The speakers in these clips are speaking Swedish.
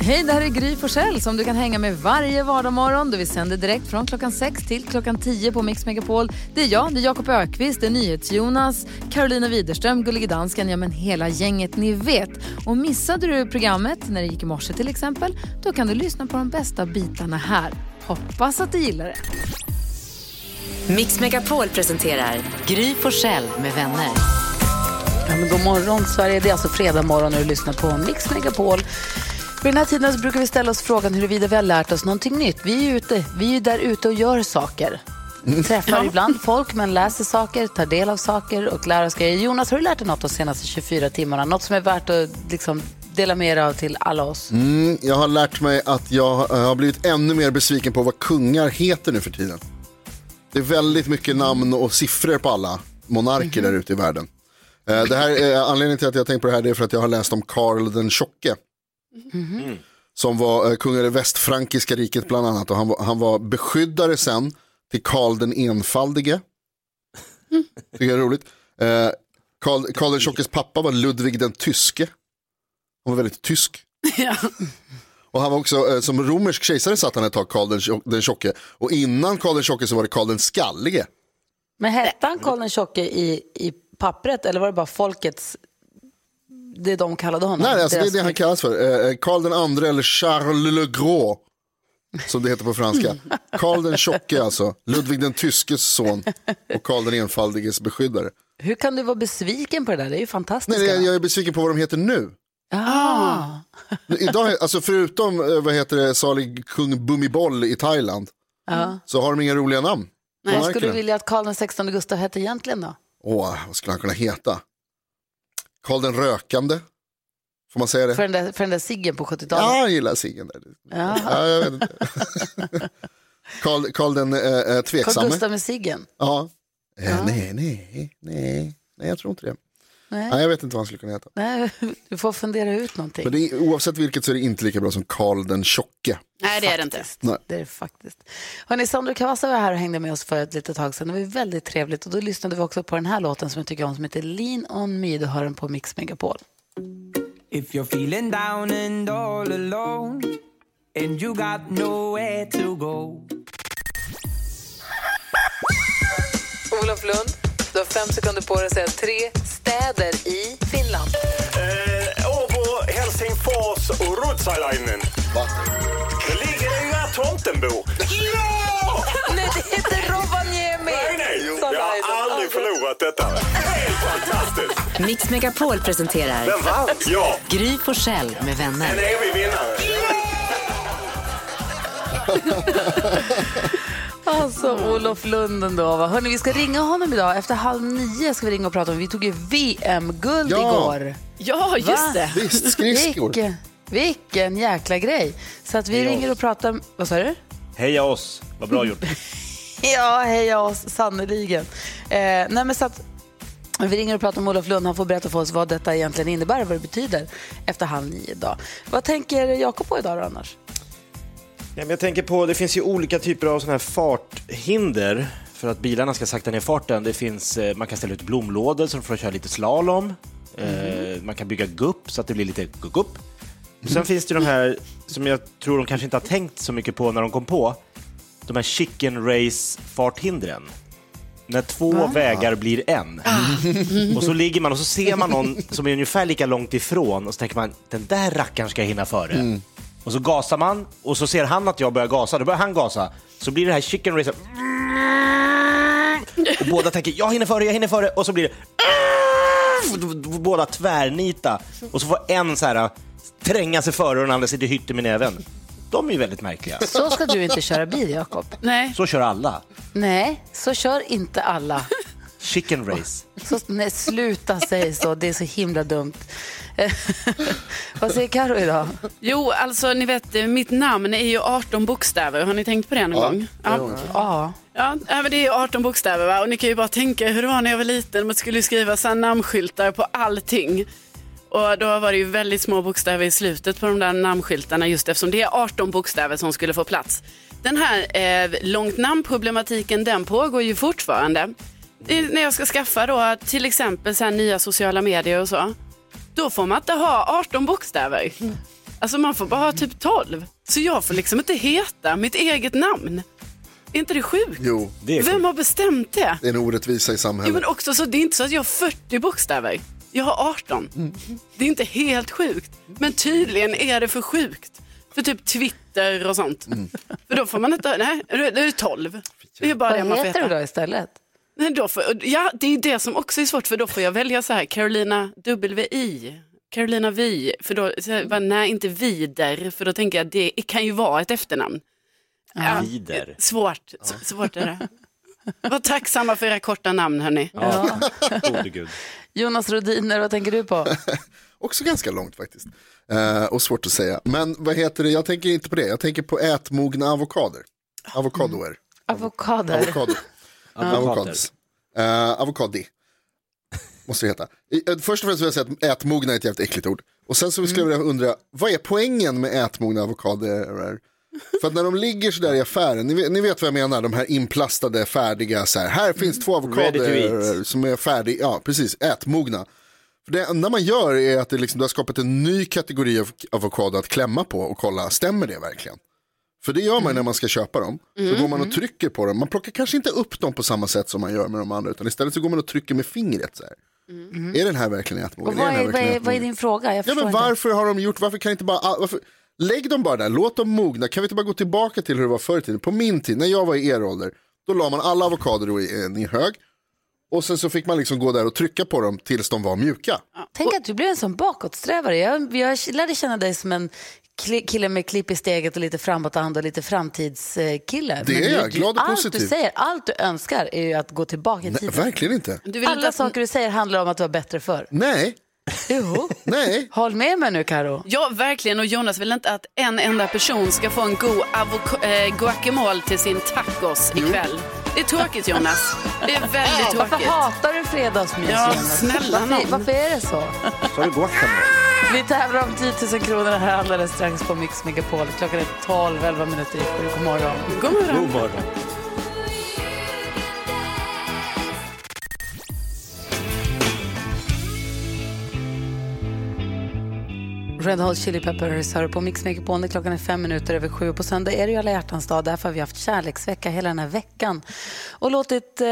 Hej, det här är Gry Forssell som du kan hänga med varje vardagsmorgon. Vi sänder direkt från klockan 6 till klockan 10 på Mix Megapol. Det är jag, det är Jakob Ökvist, det är NyhetsJonas, Carolina Widerström, Gullige Dansken, ja men hela gänget ni vet. Och missade du programmet när det gick i morse till exempel, då kan du lyssna på de bästa bitarna här. Hoppas att du gillar det. Mix Megapol presenterar Gry Forssell med vänner. Ja, men god morgon Sverige, det är alltså fredag morgon och du lyssnar på Mix Megapol. Vid den här tiden så brukar vi ställa oss frågan huruvida vi har lärt oss någonting nytt. Vi är ju ute, vi är ju där ute och gör saker. Träffar ibland folk men läser saker, tar del av saker och lär oss grejer. Jonas, har du lärt dig något de senaste 24 timmarna? Något som är värt att liksom dela med dig av till alla oss? Mm, jag har lärt mig att jag har blivit ännu mer besviken på vad kungar heter nu för tiden. Det är väldigt mycket namn och siffror på alla monarker där ute i världen. Eh, Det här är anledningen till att jag tänkt på det här är för att jag har läst om Karl den tjocke. Som var eh, kung i det västfrankiska riket bland annat och han var, han var beskyddare sen till Karl den enfaldige. Tycker jag är roligt. Eh, Karl, Karl den tjockes pappa var Ludvig den tyske. Han var väldigt tysk. Och han var också, eh, som romersk kejsare satt han ett tag, Karl den, tjock- den tjocke. Och innan Karl den tjocke så var det Karl den skallige. Men hette han Karl den tjocke i, i pappret eller var det bara folkets, det de kallade honom? Nej, alltså, det är det han kallas för. Eh, Karl den andre eller Charles le Gros. Som det heter på franska. Karl den tjocke alltså. Ludvig den tyskes son. Och Karl den enfaldiges beskyddare. Hur kan du vara besviken på det där? Det är ju fantastiskt. Nej, jag, jag är besviken på vad de heter nu. ah. Idag, alltså förutom, eh, vad heter det, salig kung Bhumibol i Thailand. ja. Så har de inga roliga namn. Nej, skulle du vilja att Karl 16 Gustav hette egentligen då? Åh, vad skulle han kunna heta? Karl den rökande? Får man säga det? För den där, för den där ciggen på 70-talet? Ja, jag gillar ciggen där. Ja. Ja, jag vet inte. Karl, Karl den eh, eh, Carl tveksamme. Gustav med ciggen? Ja. Eh, nej, nej, nej, nej, jag tror inte det. Nej. Nej, jag vet inte vad han skulle kunna heta. Nej, du får fundera ut någonting. Men det är, oavsett vilket så är det inte lika bra som Karl den tjocke. Nej, det är det inte. Nej. Det är det faktiskt. Hörrni, Sandro Cavazza var här och hängde med oss för ett litet tag sedan. Det var väldigt trevligt och då lyssnade vi också på den här låten som jag tycker om som heter Lean on me. Du hör den på Mix Megapol. If you're feeling down and all alone, and you got nowhere to go. Olof Lund, du har fem sekunder på dig att säga tre städer i Finland. Eh, Åbo, Helsingfors och Ruotsalainen. Va? Det ligger ju där tomten bor. Ja! Nej, det heter Rovaniemi! Nej, nej. Sa Jag har aldrig förlorat detta. Helt fantastiskt. Mix Megapol presenterar Den vann. Ja, Gry Forssell med en vänner. evig vinnare. Alltså Olof Lund ändå. va? Hörni, vi ska ringa honom idag. Efter halv nio ska vi ringa och prata om. Vi tog ju VM-guld Ja. igår. Ja, just Va? det. Visst, skridskor. Vilken, vilken jäkla grej. Så att vi ringer och pratar... Vad sa du? Heja oss, vad bra gjort. Ja, heja oss, sannerligen. Eh, nej, men så att, vi ringer och pratar med Olof Lund. Han får berätta för oss vad detta egentligen innebär och vad det betyder efter halv nio idag. Vad tänker Jakob på idag då annars? Men jag tänker på, det finns ju olika typer av såna här farthinder för att bilarna ska sakta ner farten. Det finns, eh, man kan ställa ut blomlådor så de får köra lite slalom. Eh, man kan bygga gupp så att det blir lite gupp. Sen finns det de här som jag tror de kanske inte har tänkt så mycket på när de kom på. De här chicken race farthindren. När två vägar blir en. Och så ligger man och så ser man någon som är ungefär lika långt ifrån och så tänker man den där rackaren ska jag hinna före. Och så gasar man och så ser han att jag börjar gasa, då börjar han gasa. Så blir det här chicken race. Och båda tänker jag hinner före, jag hinner före och så blir det båda tvärnita och så får en så här tränga sig före och den andra sitter i hytten med näven. De är ju väldigt märkliga. Så ska du inte köra bil, Jakob. Nej. Så kör alla. Nej, så kör inte alla. Chicken race. Så, nej, sluta säga så, det är så himla dumt. Vad säger Karo idag? Jo, alltså ni vet, eh, mitt namn är ju 18 bokstäver. Har ni tänkt på det någon gång? Ja. Ja. Ja, ja, men det är ju 18 bokstäver va? och ni kan ju bara tänka hur det var när jag var liten. Man skulle skriva så namnskyltar på allting. Och då var det ju väldigt små bokstäver i slutet på de där namnskyltarna just eftersom det är 18 bokstäver som skulle få plats. Den här eh, långt namnproblematiken den pågår ju fortfarande. När jag ska skaffa då till exempel så här nya sociala medier och så. Då får man inte ha 18 bokstäver. Alltså man får bara ha typ 12. Så jag får liksom inte heta mitt eget namn. Är inte det sjukt? Jo, Det är Vem sjukt. har bestämt det? det är en orättvisa i Jo, samhället. men också så, det är inte så att jag har 40 bokstäver. Jag har 18. Det är inte helt sjukt. Men tydligen är det för sjukt. För typ Twitter och sånt. För då får man inte, nej, då är det 12. Det är bara det man Vad får heter du heta. då istället? Nej, då får, ja, det är det som också är svårt för då får jag välja så här, Carolina WI. Carolina Vi, för då, så här, bara, nej inte Vider, för då tänker jag det kan ju vara ett efternamn. Ja, Vider. Svårt, s- svårt är det. Var tacksamma för era korta namn hörni. Ja. Jonas Rodiner, vad tänker du på? Också ganska långt faktiskt. Eh, och svårt att säga. Men vad heter det, jag tänker inte på det. Jag tänker på ätmogna avokader. Avokadoer. Avokader. Avokado. Avokados. Uh, avokadi. Måste det heta. Eh, Först och främst vill jag säga att ätmogna är ett jävligt äckligt ord. Och sen så skulle jag vilja undra, vad är poängen med ätmogna avokadoer? För att när de ligger sådär i affären, ni vet, ni vet vad jag menar, de här inplastade färdiga, så här, här finns två avokadoer eat. som är färdiga, ja precis, ätmogna. För det enda man gör är att det, liksom, det har skapat en ny kategori av avokado att klämma på och kolla, stämmer det verkligen? För det gör man när man ska köpa dem. Då går man och trycker på dem. Man plockar kanske inte upp dem på samma sätt som man gör med de andra. Utan istället så går man och trycker med fingret. Så här. Är den här verkligen ätmogen? Och vad, är, vad, är, vad är din fråga? Jag Ja men inte. varför har de gjort, varför kan inte bara, varför, lägg dem bara där, låt dem mogna. Kan vi inte bara gå tillbaka till hur det var förr i tiden? På min tid, när jag var i er ålder, då la man alla avokader i en hög. Och sen så fick man liksom gå där och trycka på dem tills de var mjuka. Tänk att du blev en sån bakåtsträvare. Jag, jag lärde känna dig som en kille med klipp i steget och lite framåtanda och lite framtidskille. Det är jag, glad och allt positiv. du säger, allt du önskar är ju att gå tillbaka i Nej, tiden. verkligen inte. Du vill inte Alla att, saker du säger handlar om att du var bättre förr. Nej, Jo. nej. Håll med mig nu Karo. Ja, verkligen. Och Jonas vill inte att en enda person ska få en god avoka- äh, guacamole till sin tacos ikväll. Det är tråkigt Jonas. Det är väldigt Varför tråkigt. hatar du fredagsmys Ja, Jonas? snälla varför, nån. varför är det så? Så har du guacamole. Vi tävlar om 10 000 kronor här alldeles strax på Mix Megapol. Klockan är 12, 11 minuter i sju. God morgon. God morgon. God morgon. Red Hot Chili Peppers hör på Mix Megapol. när Klockan är fem minuter över sju. På söndag är det ju alla hjärtans dag. Därför har vi haft kärleksvecka hela den här veckan. Och låtit eh,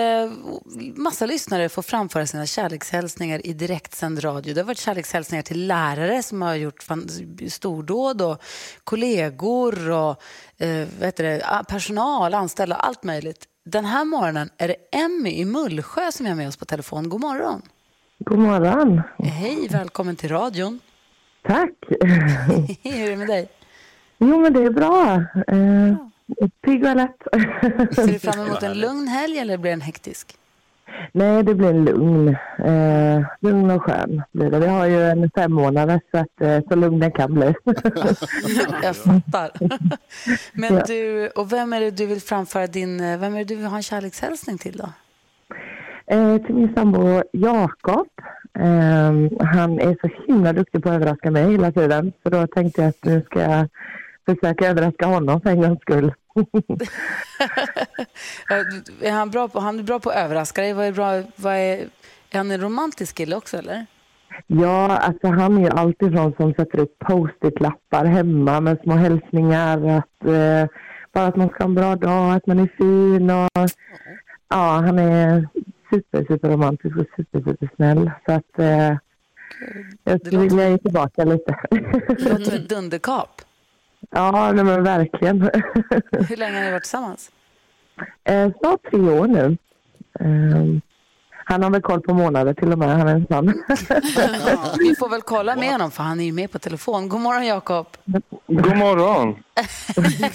massa lyssnare få framföra sina kärlekshälsningar i direktsänd radio. Det har varit kärlekshälsningar till lärare som har gjort stordåd och kollegor och eh, heter det, personal, anställda, allt möjligt. Den här morgonen är det Emmy i Mullsjö som är med oss på telefon. God morgon. God morgon. Hej, välkommen till radion. Tack. Hur är det med dig? Jo, men det är bra. Eh, pigg och alert. Ser du fram emot en lugn helg eller blir den hektisk? Nej, det blir en lugn. Eh, lugn och skön blir det. Vi har ju en fem månader så att eh, så lugn den kan bli. Jag fattar. Men Ja. du, och vem är det du vill framföra din, eh, vem är det du vill ha en kärlekshälsning till då? eh, till min sambo Jakob. Eh, han är så himla duktig på att överraska mig hela tiden. Så då tänkte jag att nu ska jag försöka överraska honom för en gångs skull. Är han bra på, han är bra på att överraska dig? Vad är, bra, vad är, är han en romantisk kille också eller? Ja, alltså han är ju alltid från som sätter upp post-it-lappar hemma med små hälsningar. Att, eh, bara att man ska ha en bra dag, att man är fin och ja, han är super, super romantisk och super, super snäll. Så att eh, jag skulle låter- vilja ge tillbaka lite. Det låter som ett dunderkap. ja, nej, men verkligen. Hur länge har ni varit tillsammans? eh, snart tre år nu. Eh, han har väl koll på månader till och med, han är en sån. Vi får väl kolla med honom för han är ju med på telefon. God morgon Jakob. God morgon.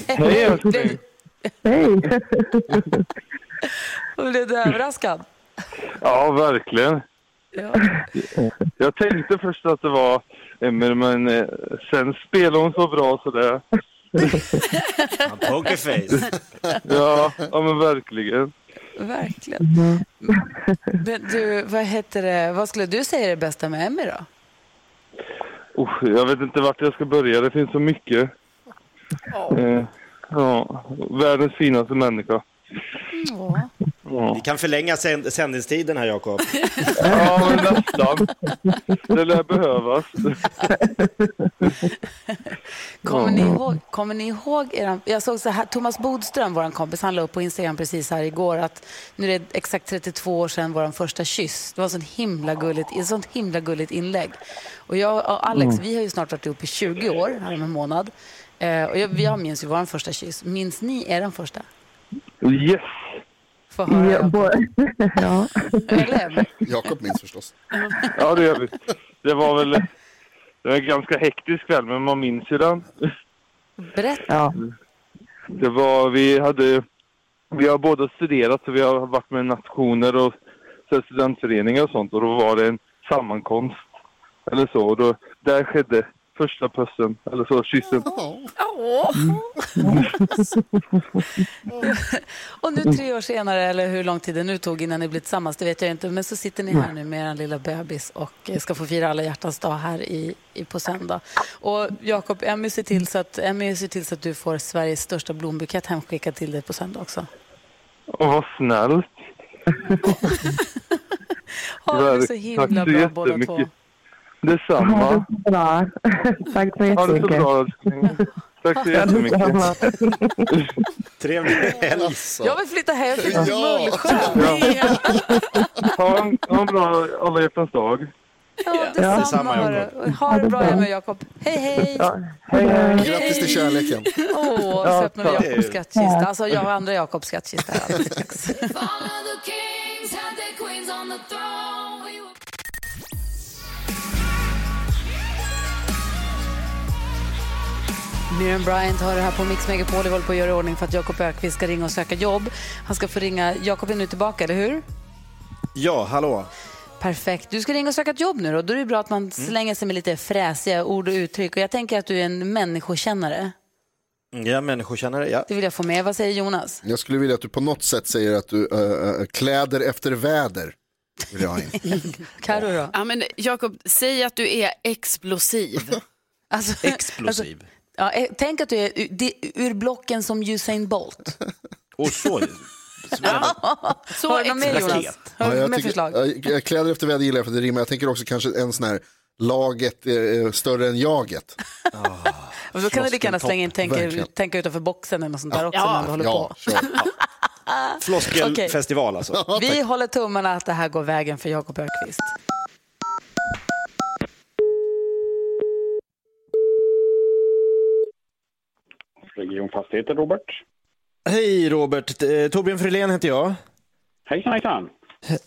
Hej älskling. Hej! Blev du överraskad? Ja, verkligen. Ja. Jag tänkte först att det var Emmer, men eh, sen spelade hon så bra så det... Ja, Pokerface. Ja, ja men verkligen. Verkligen. Men du, vad heter det, vad skulle du säga är det bästa med Emmy då? Usch, jag vet inte vart jag ska börja, det finns så mycket. Eh, ja, världens finaste människa. Ja. Vi kan förlänga sänd- sändningstiden här, Jakob. Ja, men nästan. Det lär behövas. Kommer ni ihåg, kommer ni ihåg eran, jag såg så här, Thomas Bodström, vår kompis, han la upp på Instagram precis här igår att nu är det exakt 32 år sedan vår första kyss. Det var sånt himla gulligt, ett sånt himla gulligt inlägg. Och jag och Alex, Mm. vi har ju snart varit ihop i 20 år, här om en månad. Eh, och jag, jag minns ju vår första kyss. Minns ni er första? Yes! Få höra. Ja, bo- ja. Eller? Jakob minns förstås. Ja, det gör vi. Det var väl det var en ganska hektisk kväll, men man minns ju den. Berätta. ja. Det var, vi hade, vi har båda studerat så vi har varit med nationer och studentföreningar och sånt och då var det en sammankomst eller så och då, där skedde första pussen, eller så, kyssen. Och nu tre år senare, eller hur lång tid det nu tog innan ni blev tillsammans, det vet jag inte. Men så sitter ni här nu med er lilla bebis och ska få fira alla hjärtans dag här i, i, på söndag. Och Jakob, Emmy ser, till så att, Emmy ser till så att du får Sveriges största blombukett hemskickad till dig på söndag också. Och vad snällt. Ha det så himla bra båda två. Jättemycket. Ha Detsamma. det så bra. Tack så Ha det så jättemycket. bra. Tack så jättemycket. Detsamma. Trevlig helg. Jag vill flytta hem till Ja. Mullsjö. Ha en, ha en bra alla hjärtans dag. Ja, detsamma. Detsamma, hörru. Ha det bra och Jakob. Hej, hej. Ja, hej, hej. Grattis till kärleken. Åh, så öppnar vi Jakobs skattkista. Alltså jag och andra Jakobs skattkista Miriam Bryant har det här på Mix Megapol. Vi håller på att göra i ordning för att Jakob Ökvist ska ringa och söka jobb. Han ska få ringa. Jakob är nu tillbaka, eller hur? Ja, hallå. Perfekt. Du ska ringa och söka ett jobb nu då. Då är det bra att man slänger sig med lite fräsiga ord och uttryck. Och jag tänker att du är en människokännare. Ja, människokännare, ja. Det vill jag få med. Vad säger Jonas? Jag skulle vilja att du på något sätt säger att du äh, kläder efter väder. Vill jag ha in. Karo då? Ja, men Jakob, säg att du är explosiv. Alltså, Explosiv. Ja, eh, tänk att du är ur, blocken som Usain Bolt. Och så. Så Har du något mer. Jonas? Har du jag mer tycker- förslag? ja, jag- kläder efter väder gillar jag för det rimmar. Jag tänker också kanske en sån här laget eh, större än jaget. Och då kan du lika gärna slänga in tänka, tänka utanför boxen eller något sånt där också Ja. när håller Ja, på. Floskelfestival alltså. Vi håller tummarna att det här går vägen för Jakob Ökvist. Regionfastigheter, Robert. Hej Robert, Eh, Torbjörn Frilén heter jag. Hejsan, hejsan.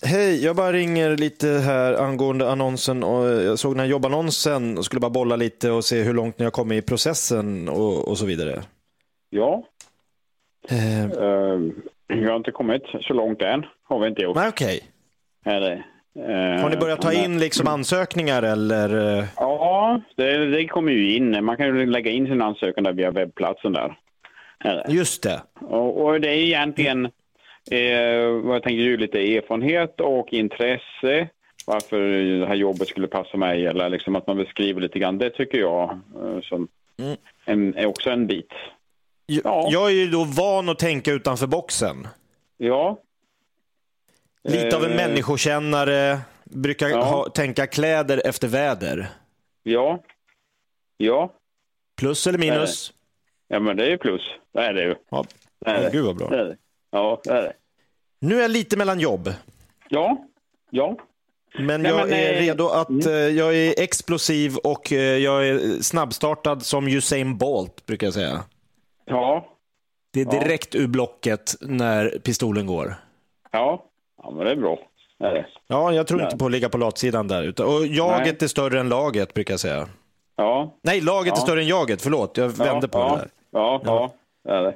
Hej, jag bara ringer lite här angående annonsen. Och jag såg den här jobbannonsen och skulle bara bolla lite och se hur långt ni har kommit i processen och, och så vidare. Ja, Eh, eh, vi har inte kommit så långt än. Har vi inte gjort. Nej, okej. Eh, Har ni börjat ta in liksom ansökningar eller? eh, Ja, det, det kommer ju in. Man kan ju lägga in sin ansökan där via webbplatsen där. Just det. Och, och det är egentligen eh, vad jag tänker ju lite erfarenhet och intresse. Varför det här jobbet skulle passa mig eller liksom att man beskriver lite grann. Det tycker jag eh, som Mm. en, är också en bit. Ja. jag är ju då van att tänka utanför boxen. Ja. Lite av en Eh, människokännare, brukar Ja. ha, tänka kläder efter väder. Ja. Ja. Plus eller minus? Ja, men det är ju plus. Det är det ju. Ja. Det är det. Gud vad bra. Det är det. Ja, det är det. Nu är jag lite mellan jobb. Ja. Ja. Men Nej, jag men, är eh, redo att, eh, jag är explosiv och jag är snabbstartad som Usain Bolt brukar jag säga. Ja. Det är Ja. direkt ur blocket när pistolen går. Ja. Ja, men det är bra. Det är det. Ja, jag tror Nej. inte på att ligga på latsidan där. Utan, och jaget är större än laget brukar jag säga. Ja. Nej, laget är Ja. större än jaget. Förlåt, jag vände på ja. det där. Ja, ja. Är det.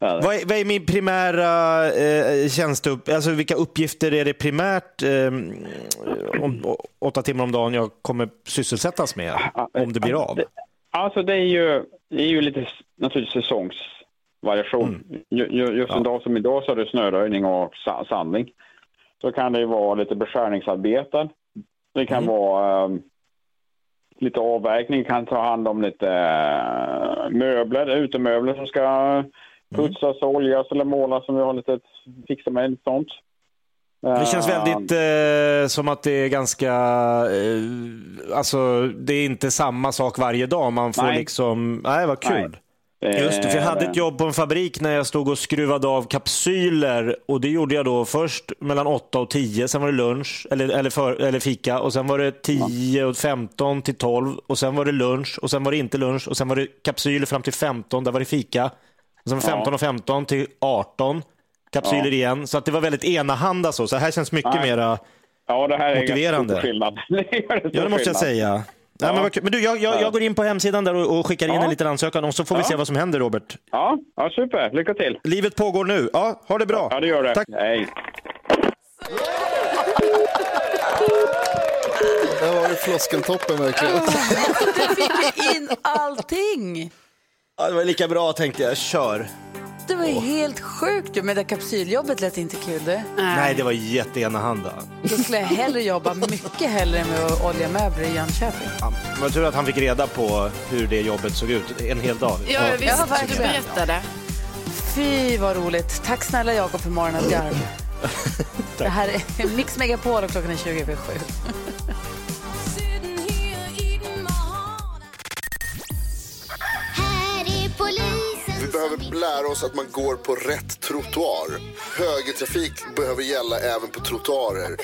Är det. Vad är, vad är min primära eh, tjänsteupp... Alltså vilka uppgifter är det primärt eh, om, åtta timmar om dagen jag kommer sysselsättas med? Om det blir av? Det- Alltså det är ju, det är ju lite naturligtvis säsongsvariation. Ju, just en dag som idag så är det snöröjning och sa- sandning. Så kan det vara lite beskärningsarbeten. Det kan vara ehm, lite avverkning, kan ta hand om lite eh, möbler, utemöbler som ska putsas och oljas eller målas som vi har lite fixa med sånt. Det känns väldigt eh, som att det är ganska, eh, alltså det är inte samma sak varje dag. Man får Nej. liksom, nej vad kul. Nej. Just det, för jag hade Eh, ett jobb på en fabrik när jag stod och skruvade av kapsyler och det gjorde jag då först mellan 8 och 10, sen var det lunch eller, eller, för, eller fika och sen var det 10 och 15 till 12 och sen var det lunch och sen var det inte lunch och sen var det kapsyler fram till 15, där var det fika. Och sen var det 15 och 15 till 18, kapsyler Ja. igen. Så att det var väldigt enahanda så, så här känns mycket Nej. mera Ja, det här är motiverande. stor skillnad. Det stor Ja, det måste jag skillnad. säga. Nej, men, men du, jag, jag, jag går in på hemsidan där och, och skickar in Ja. en liten ansökan och så får vi Ja. se vad som händer, Robert. Ja, ja, super. Lycka till. Livet pågår nu. Ja, ha det bra. Ja, det gör det. Tack. Hej. Där var det floskeltoppen verkligen. Du fick in allting. Ja, det var lika bra tänkte jag. Kör. Det var ju helt sjukt ju, men det där kapsyljobbet lät inte kul du. Nej, det var jätteenahanda. Då skulle jag hellre jobba mycket hellre med att olja möbler i Jönköping. Ja, men jag tror att han fick reda på hur det jobbet såg ut en hel dag. Ja, Ja, visst. Du verkligen. berättade. Fy vad roligt. Tack snälla Jakob för morgonens garv. Det här är Mix Megapol och klockan är 20 över 7. Behöver lära oss att man går på rätt trottoar. Högertrafik behöver gälla även på trottoarer.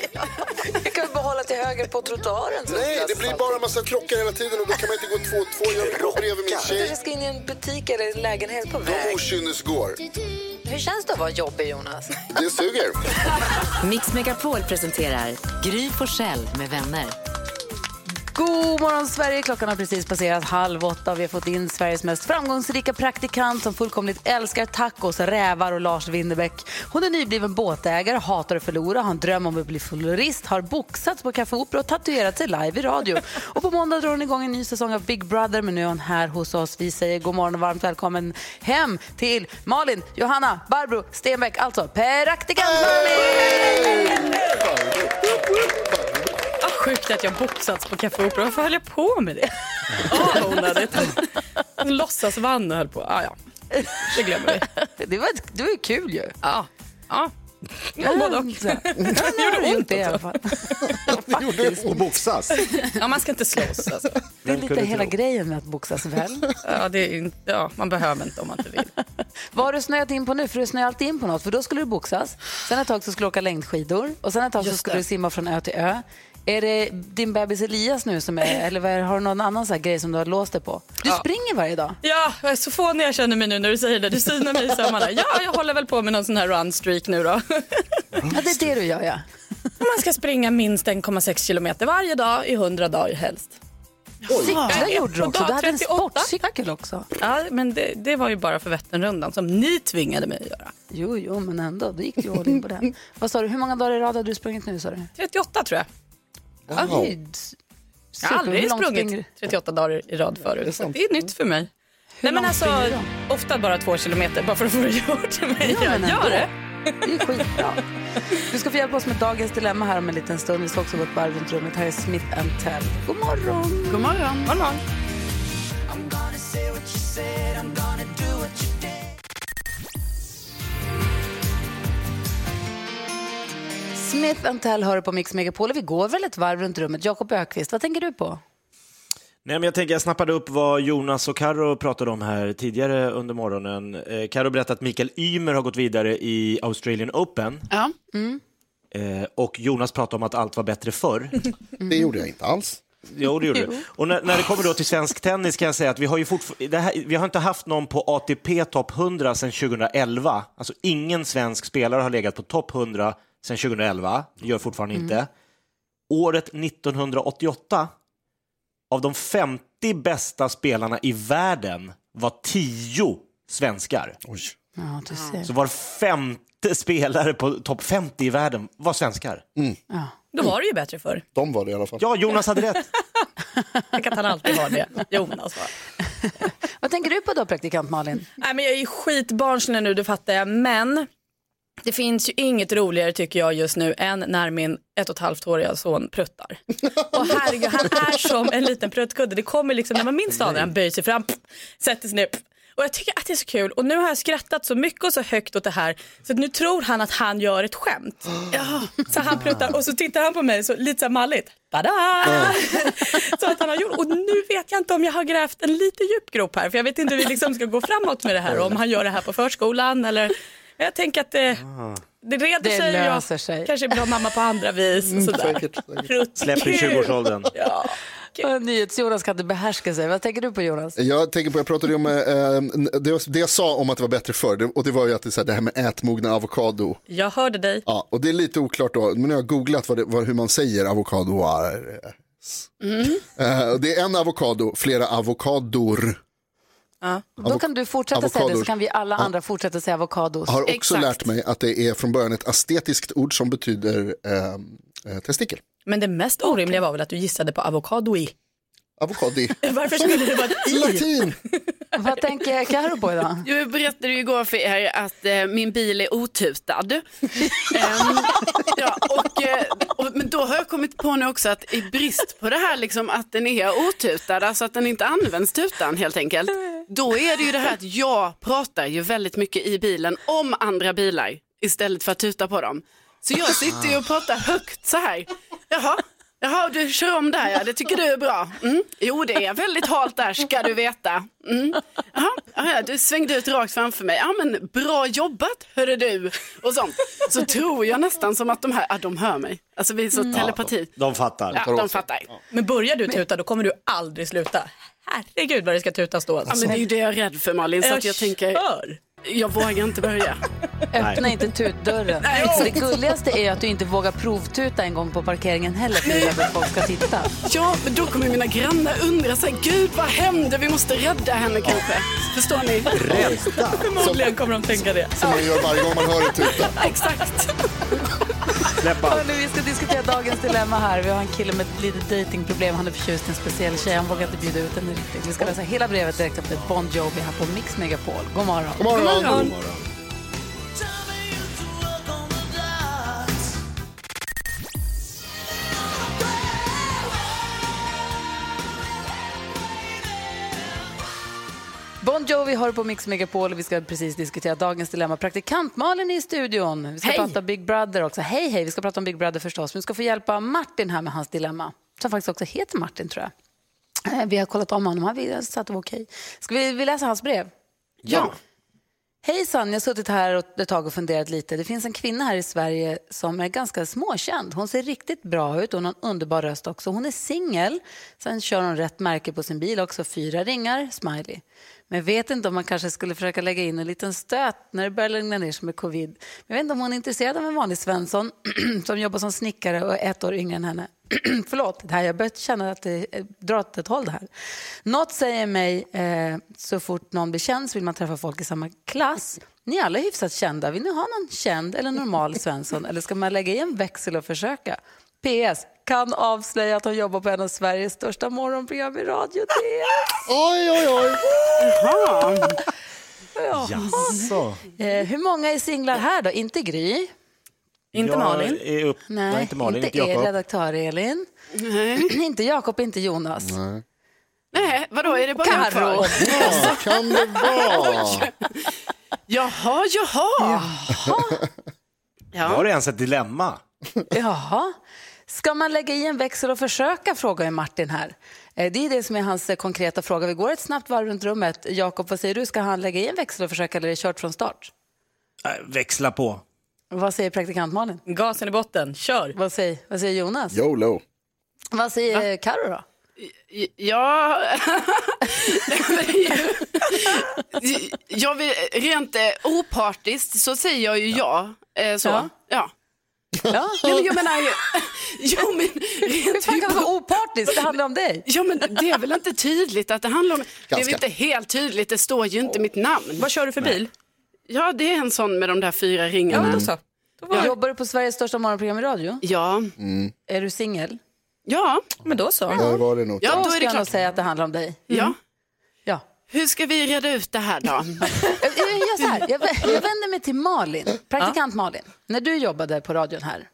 Vi kan behålla till höger på trottoaren. Nej, det blir bara en massa krockar hela tiden och då kan man inte gå två och två. Jag vill gå bredvid min tjej. Du ska in i en butik eller en lägenhet på De väg. okynnesgår. Hur känns det att vara jobbig Jonas? Det suger. Mix Megapol presenterar Gry Forssell med vänner. God morgon Sverige, klockan har precis passerat halv åtta. Vi har fått in Sveriges mest framgångsrika praktikant som fullkomligt älskar tacos, rävar och Lars Winnerbäck. Hon är nybliven båtägare, hatar att förlora, har en dröm om att bli florist, har boxats på Café Opera och tatuerat sig live i radio. Och på måndag drar hon igång en ny säsong av Big Brother, men nu är hon här hos oss. Vi säger god morgon och varmt välkommen hem till Malin, Johanna, Barbro Stenbeck, alltså praktikant Malin! Sjukt att jag boxats på Café Opera. Varför höll jag på med det? Onödigt. Hon låtsas vann och höll på. Ah, ja, det glömmer vi. Det var, det var ju kul ju. Ja, ja. ja både och. Det gjorde ont i alla fall. Och boxas. Ja, man ska inte slåss. Alltså. Det är lite hela grejen med att boxas väl. Ja, det är inte, ja, man behöver inte om man inte vill. Vad har du snöat in på nu? För du snöar alltid in på något. För då skulle du boxas, sen ett tag så skulle du åka längdskidor och sen ett tag så skulle du simma från ö till ö. Är det din bebis Elias nu som är, eller har du någon annan så grej som du har låst dig på? Du Ja. springer varje dag. Ja, jag är så fånig jag känner mig nu när du säger det. Du synar mig i sömmarna. Ja, jag håller väl på med någon sån här runstreak nu då. Ja, det är det du gör ja. Man ska springa minst 1,6 kilometer varje dag i 100 dagar helst. Cykla gjorde du också. Du hade en 38. sportcykel också. Ja, men det, det var ju bara för Vätternrundan som ni tvingade mig att göra. Jo, jo, men ändå. Då gick du all in på den. Vad sa du? Hur många dagar i rad har du sprungit nu? Sa du? 38 tror jag. Det är ju Jag har. Hur aldrig sprungit springer du? 38 dagar i rad förut. så det är nytt för mig. Nej, men alltså, ofta bara två kilometer, bara för att få det gjort. Men Ja, jag men gör det. Det är skitbra. Du ska få hjälpa oss med dagens dilemma här om en liten stund. Vi ska också gå ett varv runt rummet. Här är Smith Tell. God morgon! God morgon. God morgon. Smith Tell hör på Mix Megapol. Vi går väl ett varv runt rummet. Jakob Ökvist, vad tänker du på? Nej, men jag tänker jag snappade upp vad Jonas och Karo pratade om här tidigare under morgonen. Eh, Karo berättade att Mikael Ymer har gått vidare i Australian Open Ja. eh, och Jonas pratade om att allt var bättre förr. Det gjorde jag inte alls. Jo, det gjorde du. Och när, när det kommer då till svensk tennis kan jag säga att vi har ju här, vi har inte haft någon på ATP topp 100 sedan 2011. Alltså ingen svensk spelare har legat på topp 100 sedan 2011. Det gör fortfarande inte. Året 1988, av de 50 bästa spelarna i världen var 10 svenskar. Oj. Ja, du ser. Så var femte spelare på topp 50 i världen var svenskar. Då var det ju bättre förr. De var det i alla fall. Ja, Jonas hade rätt. Tänk att han alltid har det. Jonas var. Vad tänker du på då, praktikant Malin? Nej, men jag är ju skitbarnslig nu, det fattar jag. Men det finns ju inget roligare tycker jag just nu än när min ett och ett halvt åriga son pruttar. Och herregud, han är som en liten pruttkudde. Det kommer liksom när man minst anar han böjer sig fram, pff, sätter sig ner. pff. Och jag tycker att det är så kul och nu har jag skrattat så mycket och så högt åt det här så nu tror han att han gör ett skämt. Ja. Så han pruttar och så tittar han på mig så lite så här malligt. Bada! så att han har gjort och nu vet jag inte om jag har grävt en lite djup grop här för jag vet inte hur vi liksom ska gå framåt med det här om han gör det här på förskolan eller jag tänker att det, det reder Det sig. löser jag sig. kanske är bra mamma på andra vis. och sådär. Prutt. Släpper i 20-årsåldern. Ja. NyhetsJonas kan inte behärska sig. Vad tänker du på Jonas? Jag tänker på, jag pratade ju om, eh, det, det jag sa om att det var bättre förr, det- och det var ju att det, är så här, det här med ätmogna avokado. Jag hörde dig. Ja, och det är lite oklart då, men nu har jag googlat vad det, vad, hur man säger avokadoar. Eh, och det är en avokado, flera avokador. Då kan du fortsätta säga det så Avokados. kan vi alla andra fortsätta säga avokados. Har också lärt mig att det är från början ett estetiskt ord som betyder eh, eh, testikel. Men det mest orimliga var väl att du gissade på avokadoi. Avokadi. Varför skulle det vara ett i? Latin. Vad tänker Carro på idag? Jag berättade ju igår för er att eh, min bil är otutad. Ehm, ja, och, eh, och, men då har jag kommit på nu också att i brist på det här liksom, att den är otutad, alltså att den inte används tutan helt enkelt. Då är det ju det här att jag pratar ju väldigt mycket i bilen om andra bilar istället för att tuta på dem. Så jag sitter ju och pratar högt så här. Jaha, Jaha, du kör om där ja, det tycker du är bra. Mm. Jo, det är väldigt halt där ska du veta. Mm. Jaha, ja, du svängde ut rakt framför mig. Ja, men bra jobbat, hörru du. Och sånt. Så tror jag nästan som att de här, ja, de hör mig. Alltså vi är så telepati. De fattar. Ja, de fattar. Men börjar du tuta då kommer du aldrig sluta. Herregud vad det ska tutas då. Ja, men det är ju det jag är rädd för Malin, så att jag tänker, kör. Jag vågar inte börja. Öppna inte tutdörren. Så det gulligaste är att du inte vågar provtuta en gång på parkeringen heller för rädd att folk ska titta. Ja, men då kommer mina grannar undra här, gud vad hände? Vi måste rädda henne kanske. Förstår ni? Rädda. Förmodligen kommer de tänka det. Som man gör varje gång man hör det tuta. Exakt. Släpp allt. Hörrni, vi ska diskutera dagens dilemma här. Vi har en kille med ett litet datingproblem. Han är förtjust i en speciell tjej. Han vågar inte bjuda ut henne riktigt. Vi ska läsa hela brevet direkt efter Bon Jovi här på Mix Megapol. God morgon. God morgon. God morgon. Bon Jovi har du på Mix Megapol och vi ska precis diskutera dagens dilemma. Praktikant Malin är i studion. Vi ska Hej. prata Big Brother också. Hej, hej. Vi ska prata om Big Brother förstås. Men vi ska få hjälpa Martin här med hans dilemma. Som faktiskt också heter Martin tror jag. Eh, Vi har kollat om honom. Han så att det var okej. Ska vi, vi läsa hans brev? Ja. Hejsan, jag har suttit här och- ett tag och funderat lite. Det finns en kvinna här i Sverige som är ganska småkänd. Hon ser riktigt bra ut och hon har en underbar röst också. Hon är singel. Sen kör hon rätt märke på sin bil också. Fyra ringar, smiley. Men jag vet inte om man kanske skulle försöka lägga in en liten stöt när det börjar lugna ner sig med covid. Men jag vet inte om hon är intresserad av en vanlig Svensson som jobbar som snickare och är ett år yngre än henne. Förlåt, det här, jag börjar känna att det drar åt ett håll det här. Något säger mig, eh, så fort någon blir känd så vill man träffa folk i samma klass. Ni är alla hyfsat kända. Vill ni ha någon känd eller normal Svensson? Eller ska man lägga i en växel och försöka? PS. Kan avslöja att hon jobbar på en av Sveriges största morgonprogram i radio. Oj, oj, oj. Ja. Jaså? Eh, hur många är singlar här då? Inte Gry? Inte Jag Malin. Är upp... Nej, inte Malin, inte er Jakob. redaktör Elin. Nej. inte Jakob, inte Jonas. Nej, vadå, är det bara jag kvar? Ja, kan det vara? Jaha, jaha. Ja. Var det ens ett dilemma? Jaha. Ska man lägga i en växel och försöka, frågar Martin här. Eh, Det är det som är hans eh, konkreta fråga. Vi går ett snabbt varv runt rummet. Jakob, vad säger du? Ska han lägga i en växel och försöka eller är det kört från start? Växla på. Vad säger praktikant Malin? Gasen i botten, kör. Vad säger, vad säger Jonas? YOLO. Vad säger Karo då? Ja, jag vill, rent eh, opartiskt så säger jag ju ja. Eh, så. Ja. Ja. Ja. Nej, men jag menar ju, jo men Hur rent fan kan det vara opartiskt? Det handlar om dig. Ja men det är väl inte tydligt att det handlar om, det är väl Ganska. inte helt tydligt, det står ju inte mitt namn. Vad kör du för bil? Ja det är en sån med de där fyra Ja, ringarna. då så. Jobbar du på Sveriges största morgonprogram i radio? Ja, Är du singel? ja, Men då så. Där var det nog. ja Då då är ska det jag nog klart. säga att det handlar om dig. Ja. Ja. Hur ska vi reda ut det här då? Jag, jag, så här. Jag, jag vänder mig till Malin, praktikant Malin. När du jobbade på radion här,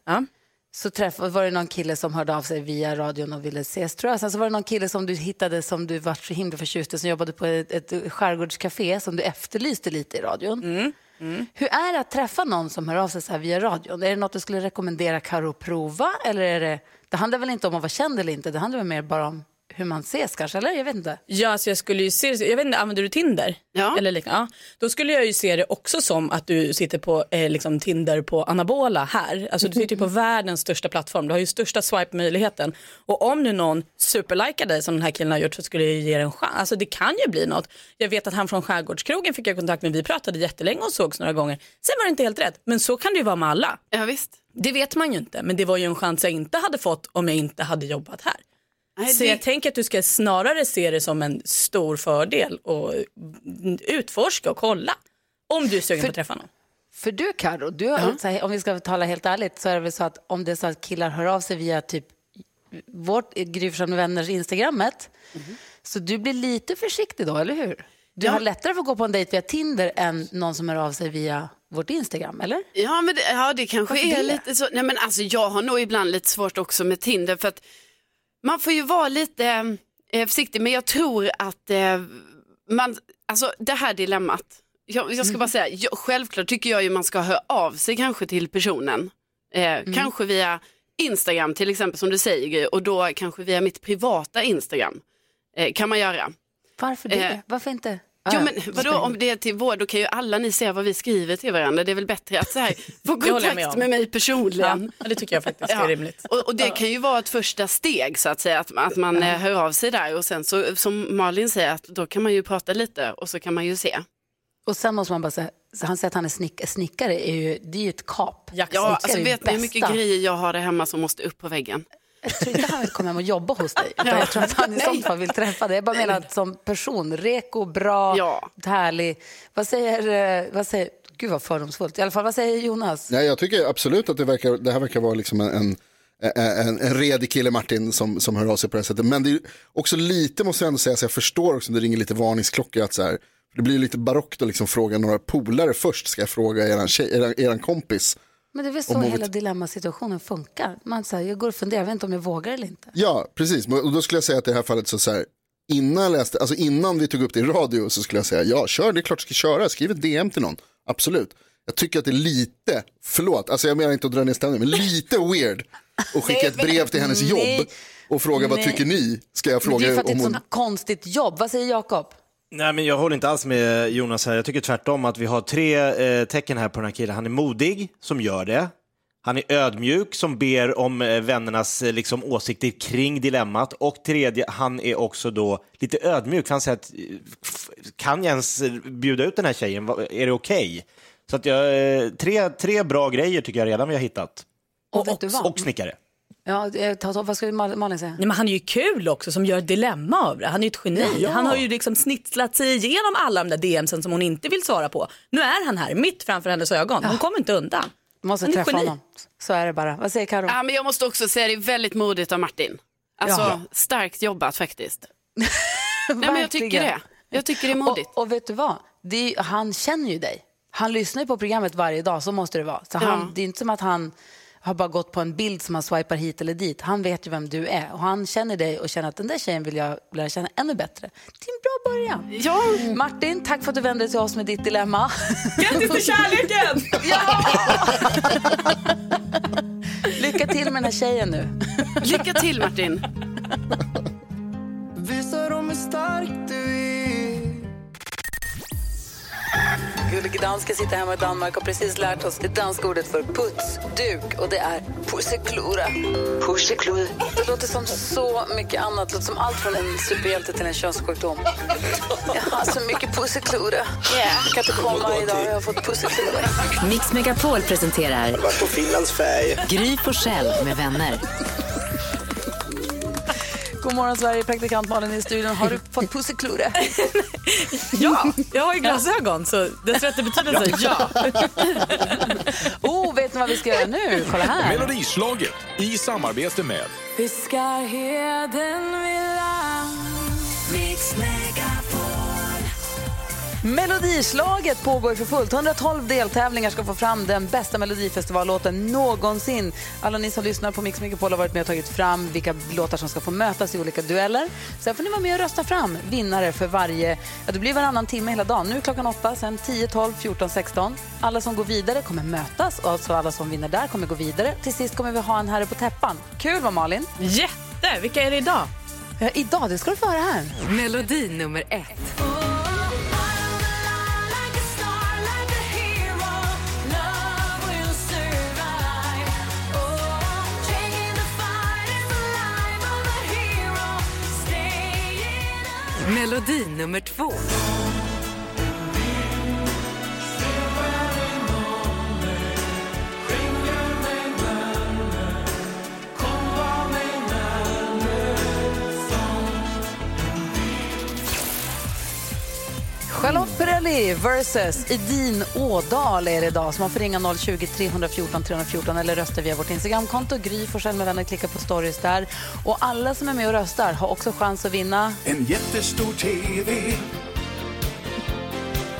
så träff, var det någon kille som hörde av sig via radion och ville ses tror jag. Sen så var det någon kille som du hittade som du var så himla förtjust i som jobbade på ett, ett skärgårdscafé som du efterlyste lite i radion. Mm. Hur är det att träffa någon som hör av sig så här via radion? Är det något du skulle rekommendera Karo att prova? Eller är det, det handlar väl inte om att vara känd eller inte, det handlar väl mer bara om hur man ses kanske, eller? Jag vet inte. Ja, alltså jag skulle ju se jag vet inte, använder du Tinder? Ja. Eller liknande? ja. Då skulle jag ju se det också som att du sitter på eh, liksom Tinder på anabola här. Alltså du sitter ju på världens största plattform, du har ju största swipe-möjligheten. Och om nu någon superlikar dig som den här killen har gjort så skulle jag ju ge dig en chans. Alltså det kan ju bli något. Jag vet att han från Skärgårdskrogen fick jag kontakt med, vi pratade jättelänge och sågs några gånger. Sen var det inte helt rätt, men så kan det ju vara med alla. Ja, visst. Det vet man ju inte, men det var ju en chans jag inte hade fått om jag inte hade jobbat här. Nej, Så det- jag tänker att du ska snarare se det som en stor fördel och utforska och kolla om du är sugen på att träffa någon. För du Karo, du så här, om vi ska tala helt ärligt så är det väl så att om det är så att killar hör av sig via typ vårt Gry vänners Instagrammet så du blir lite försiktig då, eller hur? Du Ja. har lättare för att gå på en dejt via Tinder än någon som hör av sig via vårt Instagram, eller? Ja, men det, ja, det kanske Varför är det? lite så. Nej, men alltså, jag har nog ibland lite svårt också med Tinder för att man får ju vara lite eh, försiktig, men jag tror att eh, man, alltså det här dilemmat, jag, jag ska bara säga, jag, självklart tycker jag ju man ska höra av sig kanske till personen, eh, kanske via Instagram till exempel som du säger och då kanske via mitt privata Instagram eh, kan man göra. Varför det? Eh, Varför inte? Ja, men ja. vadå om det är till vår, då kan ju alla ni se vad vi skriver till varandra. Det är väl bättre att så här, få med kontakt med mig personligen. Ja, det tycker jag faktiskt är Ja. rimligt. Och, och det kan ju vara ett första steg så att säga, att, att man eh, hör av sig där och sen så som Malin säger att då kan man ju prata lite och så kan man ju se. Och sen måste man bara säga, så han säger att han är snick, snickare, är ju, det är ju ett kap. Ja, Snickare alltså vet ni hur mycket grejer jag har där hemma som måste upp på väggen? Jag tror inte han vill komma hem och jobba hos dig. Utan jag tror att han i sånt fall vill träffa dig. Jag bara menar att som person, reko, bra, Ja. härlig. Vad säger, eh, vad säger, gud vad fördomsfullt. I alla fall, vad säger Jonas? Nej, jag tycker absolut att det, verkar, det här verkar vara liksom en, en, en, en redig kille Martin som, som hör av sig på det här sättet. Men det är också lite, måste jag ändå säga, så jag förstår också det ringer lite varningsklockor. Att så här, det blir lite barockt att liksom fråga några polare först. Ska jag fråga eran, tjej, eran, eran kompis? Men det är väl så hela dilemmasituationen funkar. Man säger, jag går och funderar, jag vet inte om jag vågar eller inte. Ja, precis. Och då skulle jag säga att i det här fallet så, så här, innan, jag läste, alltså innan vi tog upp det i radio så skulle jag säga ja, kör, det är klart du ska köra, skriv ett DM till någon, absolut. Jag tycker att det är lite, förlåt, alltså jag menar inte att dra ner stämningen, men lite weird att skicka ett brev till hennes jobb och fråga vad tycker ni? Ska jag Men det är fråga för att det är ett hon... sånt konstigt jobb. Vad säger Jakob? Nej, men jag håller inte alls med Jonas här. Jag tycker tvärtom att vi har tre eh, tecken här på den här killen. Han är modig, som gör det. Han är ödmjuk, som ber om eh, vännernas eh, liksom, åsikter kring dilemmat. Och tredje, han är också då lite ödmjuk. Han säger att, eh, kan jag ens bjuda ut den här tjejen? Är det okej? Så att jag, eh, tre, tre bra grejer tycker jag redan vi har hittat. Och, du vad? Och snickare. Ja, eh, ta, vad skulle Mal- Malin säga? Nej, men han är ju kul också som gör ett dilemma av det. Han är ju ett geni. Ja. Han har ju liksom snitslat sig igenom alla de där DMsen som hon inte vill svara på. Nu är han här mitt framför hennes ögon. Hon kommer inte undan. Måste Han träffa honom. Så är det bara. Vad säger Karo? Ja, men jag måste också säga det är väldigt modigt av Martin. Alltså Ja. starkt jobbat faktiskt. Nej, men jag tycker det. Jag tycker det är modigt. Och, och vet du vad? Det är, han känner ju dig. Han lyssnar ju på programmet varje dag, så måste det vara. Så Ja. han, det är inte som att han har bara gått på en bild som han swipar hit eller dit. Han vet ju vem du är och han känner dig och känner att den där tjejen vill jag lära känna ännu bättre. Det är en bra början. Ja. Martin, tack för att du vände dig till oss med ditt dilemma. Grattis till kärleken! Lycka till med den här tjejen nu. Lycka till Martin. Visa dem hur stark du är Gullige dansken sitter hemma i Danmark och har precis lärt oss det danska ordet för putsduk och det är pusseklura. Pusseklura. Det låter som så mycket annat. Det låter som allt från en superhjälte till en könssjukdom. Jag har så mycket pusseklura. Jag kan inte komma idag, jag har fått pusseklura. Mix Megapol presenterar På Finlands färg. Gry Forssell med vänner. God morgon Sverige, praktikant Malin i studion. Har du fått pusseklura? Ja, jag har ju glasögon så dess rätta betydelse ja. Oh, vet ni vad vi ska göra nu? Kolla här. Melodislaget i samarbete med Fiskar heden vid land Melodislaget pågår för fullt. 112 deltävlingar ska få fram den bästa melodifestivallåten någonsin. Alla ni som lyssnar på Mix Megapol har varit med och tagit fram vilka låtar som ska få mötas i olika dueller. Sen får ni vara med och rösta fram vinnare för varje... Ja, det blir varannan timme hela dagen. Nu är klockan 8, sen 10, 12, 14, 16. Alla som går vidare kommer mötas och alltså alla som vinner där kommer gå vidare. Till sist kommer vi ha en herre på täppan. Kul va Malin? Jätte! Vilka är det idag? Ja, idag, det ska du få höra här. Melodi nummer ett. Melodi nummer två. Charlotte Perrelli versus Edin Ådal är det idag. Så man får ringa 020 314 314 eller rösta via vårt Instagramkonto. Gry Forssell med vänner, klicka på stories där. Och alla som är med och röstar har också chans att vinna. En jättestor TV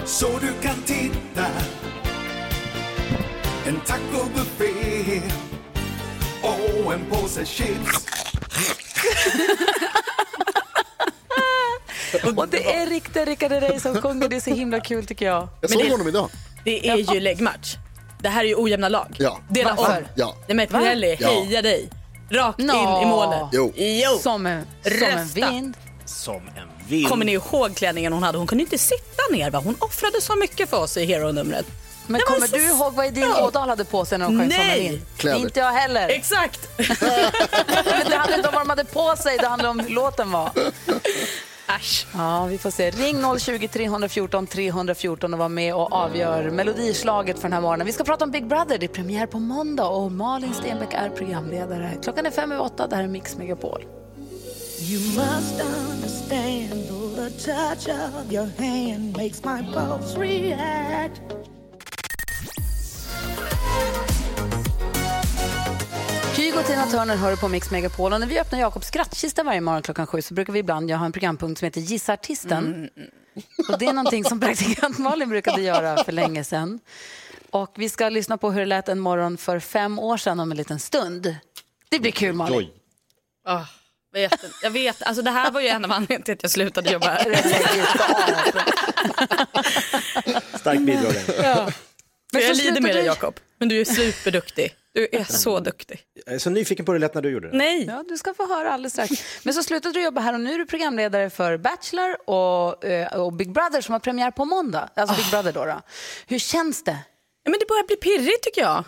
så du kan titta. En tacobuffé och en påse chips. Och det är riktiga Rickard Herrey som sjunger. Det är så himla kul tycker jag. Jag såg honom idag. Det är ju läggmatch. Det här är ju ojämna lag. Ja. Dela om. Ja. Nej men Pirelli, Ja. heja dig. Rakt in Nå. i målet. Jo. Jo. Som en, som en vind. Som en vind. Kommer ni ihåg klänningen hon hade? Hon kunde inte sitta ner. Va? Hon offrade så mycket för oss i Hero-numret. Men Det kommer så du ihåg vad Edin Ja. Ådal hade på sig när de sjöng Som en Nej. vind? Kläder. Inte jag heller. Exakt. Men det handlar inte om vad de hade på sig, det handlar om hur låten var. Äsch. Ja, vi får se. Ring 020 314 314 och var med och avgör melodislaget för den här morgonen. Vi ska prata om Big Brother. Det är premiär på måndag och Malin Stenbeck är programledare. Klockan är fem över åtta. Det här är Mix Megapol. You must understand the touch of your hand makes my pulse react. Kygo och Tina Turner hör på Mix Megapol. Och när vi öppnar Jakobs skrattkista varje morgon klockan sju så brukar vi ibland ha en programpunkt som heter Gissa artisten. Och det är någonting som praktikant Malin brukade göra för länge sedan. Och vi ska lyssna på hur det lät en morgon för fem år sedan om en liten stund. Det blir kul Malin. Oj. Ah, vet, jag vet, alltså det här var ju en av anledningarna till att jag slutade jobba här. Starkt bidragande. Ja. Men jag lider med dig Jakob, men du är superduktig. Du är så duktig. Jag är så nyfiken på hur det lät när du gjorde det. Nej, Ja, du ska få höra alldeles strax. Men så slutade du jobba här och nu är du programledare för Bachelor och, eh, och Big Brother som har premiär på måndag. Alltså Big Brother då. då. Hur känns det? Ja, men det börjar bli pirrigt tycker jag.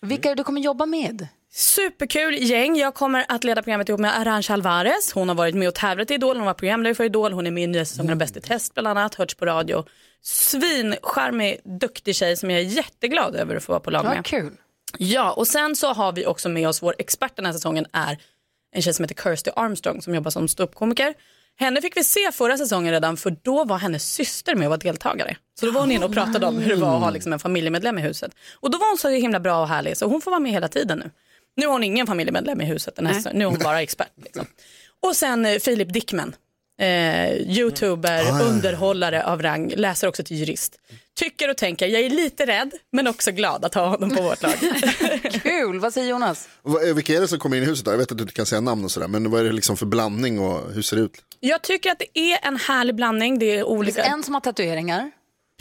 Vilka är det du kommer jobba med? Superkul gäng. Jag kommer att leda programmet ihop med Arantxa Alvarez. Hon har varit med och tävlat i Idol, hon var programledare för Idol, hon är med i nya säsongen av Bäst i test bland annat, hörts på radio. Svincharmig, duktig tjej som jag är jätteglad över att få vara på lag Ja, med. kul. Ja, och sen så har vi också med oss vår expert den här säsongen är en tjej som heter Kirsty Armstrong som jobbar som ståuppkomiker. Henne fick vi se förra säsongen redan för då var hennes syster med och var deltagare. Så då var hon inne och pratade om hur det var att ha liksom en familjemedlem i huset. Och då var hon så himla bra och härlig så hon får vara med hela tiden nu. Nu har hon ingen familjemedlem i huset den här säsongen, nu är hon bara expert. Liksom. Och sen eh, Philip Dickman, eh, youtuber, underhållare av rang, läser också till jurist. Tycker och tänker, jag är lite rädd men också glad att ha honom på vårt lag. Kul, vad säger Jonas? Vad- eh, Vilka är det som kommer in i huset? Då? Jag vet att du inte kan säga namn och sådär, men vad är det liksom för blandning och hur ser det ut? Jag tycker att det är en härlig blandning. Det är Det finns olika. en som har tatueringar.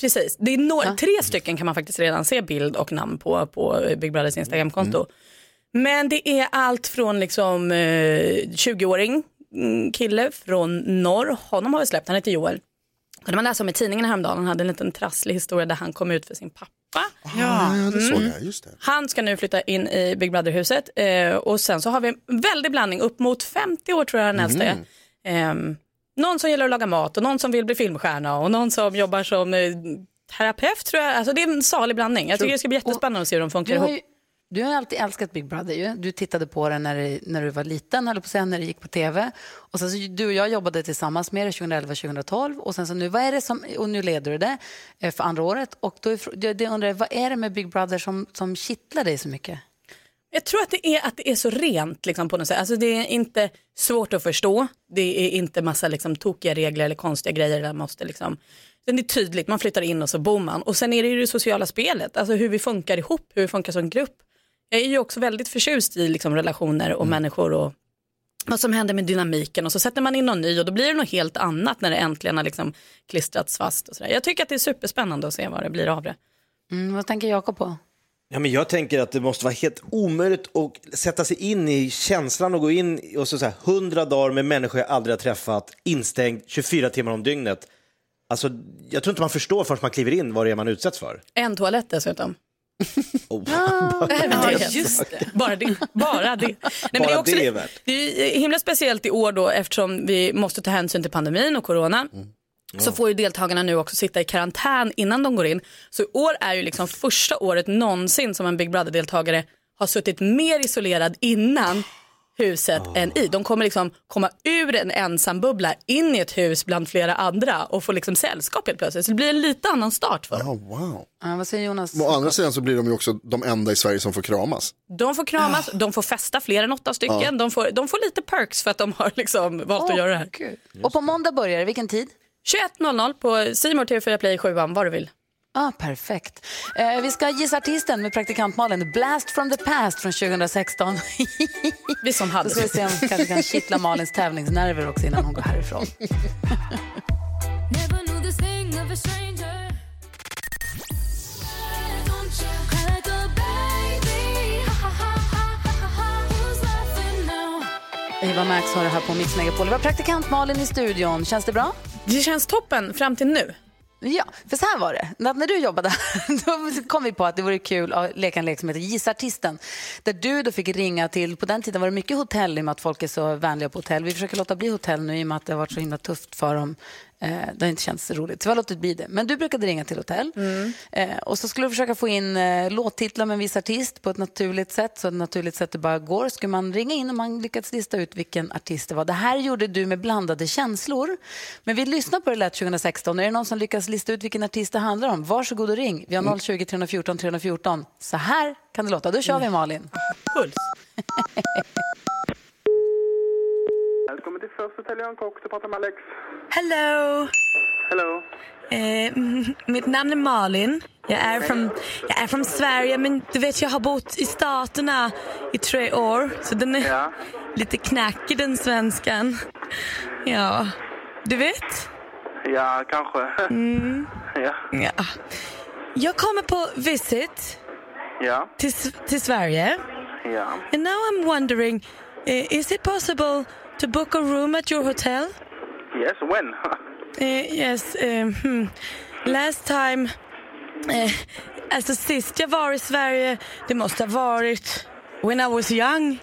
Precis. Det är några, Tre stycken kan man faktiskt redan se bild och namn på på Big Brothers Instagramkonto. Men det är allt från liksom eh, 20-åring mm, kille från norr. Honom har vi släppt, han heter Joel. kunde man läsa om i tidningen häromdagen. Han hade en liten trasslig historia där han kom ut för sin pappa. Ja, ja det såg Mm. jag. Just det. Han ska nu flytta in i Big Brother-huset eh, och sen så har vi en väldig blandning, upp mot 50 år tror jag den äldsta är. Ehm, någon som gillar att laga mat och någon som vill bli filmstjärna och någon som jobbar som eh, terapeut tror jag. Alltså det är en salig blandning. Jag tycker det ska bli jättespännande att se hur de funkar ihop du har alltid älskat Big Brother. Ju. Du tittade på det när, det- när du var liten, eller på sen när det gick på tv. Och sen så, du och jag jobbade tillsammans med det 2011-2012. Och, sen så nu, vad är det som, och nu leder du det eh, för andra året. Och då är, det, undrar jag, vad är det med Big Brother som, som kittlar dig så mycket? Jag tror att det är, att det är så rent liksom, på något sätt. Alltså, det är inte svårt att förstå. Det är inte massa liksom, tokiga regler eller konstiga grejer. Där man måste, liksom, det är tydligt, man flyttar in och så bor man. Och sen är det ju det sociala spelet, alltså hur vi funkar ihop, hur vi funkar som grupp. Jag är ju också väldigt förtjust i liksom, relationer och människor och vad som händer med dynamiken och så sätter man in någon ny och då blir det något helt annat när det äntligen har liksom klistrats fast. Och sådär. Jag tycker att det är superspännande att se vad det blir av det. Mm, vad tänker Jakob på? Ja, men jag tänker att det måste vara helt omöjligt att sätta sig in i känslan och gå in och så, så här, 100 dagar med människor jag aldrig har träffat, instängd 24 timmar om dygnet. Alltså, jag tror inte man förstår förrän man kliver in vad det är man utsätts för. En toalett dessutom. Oh. Ja, just det. Bara det. Bara det. Nej, men Bara är också det är värt. det är himla speciellt i år då eftersom vi måste ta hänsyn till pandemin och corona. Så får ju deltagarna nu också sitta i karantän innan de går in. Så i år är ju liksom första året någonsin som en Big Brother-deltagare har suttit mer isolerad innan huset än i. De kommer liksom komma ur en ensam bubbla in i ett hus bland flera andra och få liksom sällskap helt plötsligt. Så det blir en lite annan start för dem. Oh, wow. Ja, vad säger Jonas? Å andra sidan så blir de ju också de enda i Sverige som får kramas. De får kramas, de får festa fler än åtta stycken. Ja. De, får, de får lite perks för att de har liksom valt att göra det här. Och på måndag börjar det, vilken tid? 21.00 på Simor TV4 Play 7, vad du vill. Ah, perfekt. Eh, vi ska gissa artisten med praktikant Malin. Blast from the past från 2016. vi som hade. Då ska vi se om vi kanske kan kittla Malins tävlingsnerver också innan hon går härifrån. Eva Max har det här på Mix Megapol. Vi har praktikant Malin i studion. Känns det bra? Det känns toppen fram till nu. Ja, för så här var det. När, när du jobbade här, då kom vi på att det vore kul att leka en lek som heter Gissa artisten. Där du då fick ringa till, på den tiden var det mycket hotell i och med att folk är så vänliga på hotell. Vi försöker låta bli hotell nu i och med att det har varit så himla tufft för dem. Eh, det har inte känts så roligt, så vi har låtit bli det. Men du brukade ringa till hotell. Eh, och så skulle du försöka få in eh, låttitlar med en viss artist på ett naturligt sätt. Så ett naturligt sätt det bara går. Skulle man ringa in och man lyckats lista ut vilken artist det var. Det här gjorde du med blandade känslor. Men vi lyssnar på det lät 2016. Är det någon som lyckas lista ut vilken artist det handlar om? Varsågod och ring. Vi har 020 314 314. Så här kan det låta. Då kör vi Malin. Puls. Till Först Hotell Kock. Du pratar med Alex. Hello! Hello. Eh, mitt namn är Malin. Jag är, från, jag är från Sverige men du vet jag har bott i Staterna i tre år. Så den är lite knackig den svenskan. Ja, du vet? Ja, kanske. Mm. Ja. Ja. Jag kommer på visit Ja. till, till Sverige. Ja. And now I'm wondering, uh, is it possible to book a room at your hotel? Yes, when? Eh, yes, eh, hmm. last time, eh, alltså sist jag var i Sverige, det måste ha varit when I was young.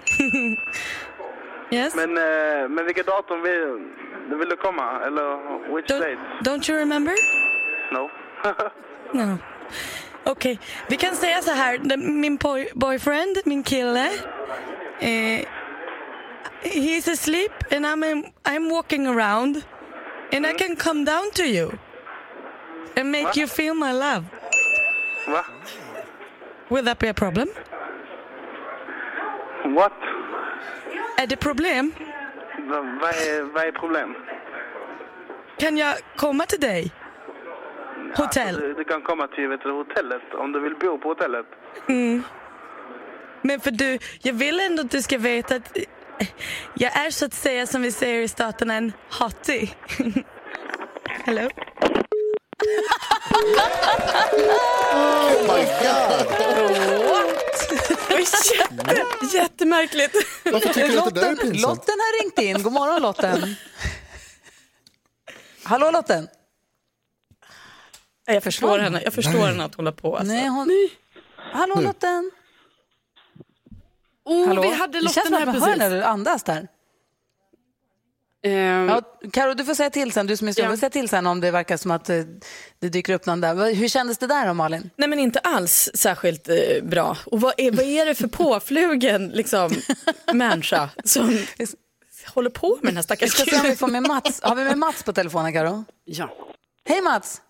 yes? Men, eh, men vilket datum vill, vill du komma? Eller which date? Don't you remember? No. No. Okej, vi kan säga så här, min boy, boyfriend, min kille, eh, he's asleep and I'm, I'm walking around and I can come down to you and make you feel my love. Va? Will that be a problem? What? Är det problem? Va- Vad är, vad är problem? Kan jag komma till dig? Hotell? Du, du kan komma till vet du, hotellet om du vill bo på hotellet. Mm. Men för du, jag vill ändå att du ska veta att jag är så att säga som vi säger i staterna en hottie. Hello? Oh my god! Jätte, jättemärkligt. Varför tycker du att det där är Lotten, pinsamt? Lotten har ringt in. God morgon Lotten. Hallå Lotten. Jag förstår henne, jag förstår henne att hålla på. Alltså. Nej, hon... Hallå. Lotten. Oh, Hallå? vi hade det känns Lotten som att här man hör precis. när du andas där. Ja, Karo, du får säga till sen. Du som är stor, Ja. får säga till sen om det verkar som att eh, det dyker upp någon där. Hur kändes det där då Malin? Nej men inte alls särskilt eh, bra. Och vad är, vad är det för påflugen liksom, människa som håller på med den här Vi stackars ska se om vi får med Mats. Har vi med Mats på telefonen Karo? Ja. Hej Mats!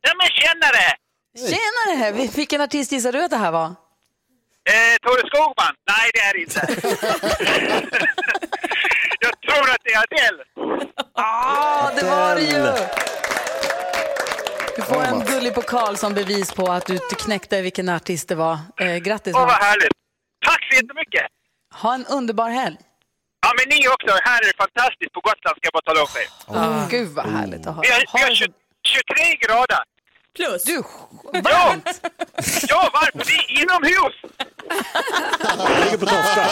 Ja men tjenare! Tjenare! Vi- Vilken artist gissar du att det här var? Eh, Tore Skogman? Nej, det är det inte. jag tror att det är Adele. Ja, det var det ju! Du får en gullig pokal som bevis på att du knäckte vilken artist det var. Eh, grattis Åh, vad Mats. härligt. Tack så jättemycket. Ha en underbar helg. Ja, men ni också. Här är det fantastiskt på Gotland, ska jag bara tala om för er. Åh, Gud vad härligt att höra. Vi har, vi har 20, 23 grader. Plus. Du, varmt! Ja, ja varmt. Det är inomhus. Ligger på Tofta.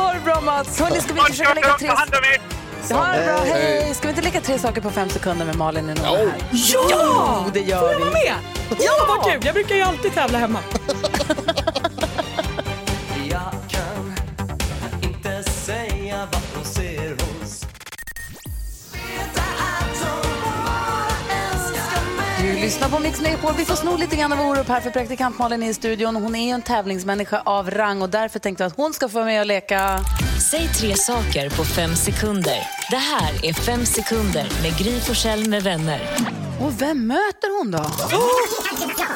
Ha det bra Mats. Hörni, ska vi inte försöka lägga tre... Ha det bra, hej! Ska vi inte leka tre saker på fem sekunder med Malin i några här? Ja! Jo, det gör Får jag vi. vara med? Ja, vad kul! Jag brukar ju alltid tävla hemma. Mix Megapol. Vi får sno lite grann av Orup här för praktikant Malin är i studion. Hon är ju en tävlingsmänniska av rang och därför tänkte jag att hon ska få vara med och leka. Säg tre saker på fem sekunder. Det här är Fem sekunder med Gry Forssell med vänner. Och vem möter hon då?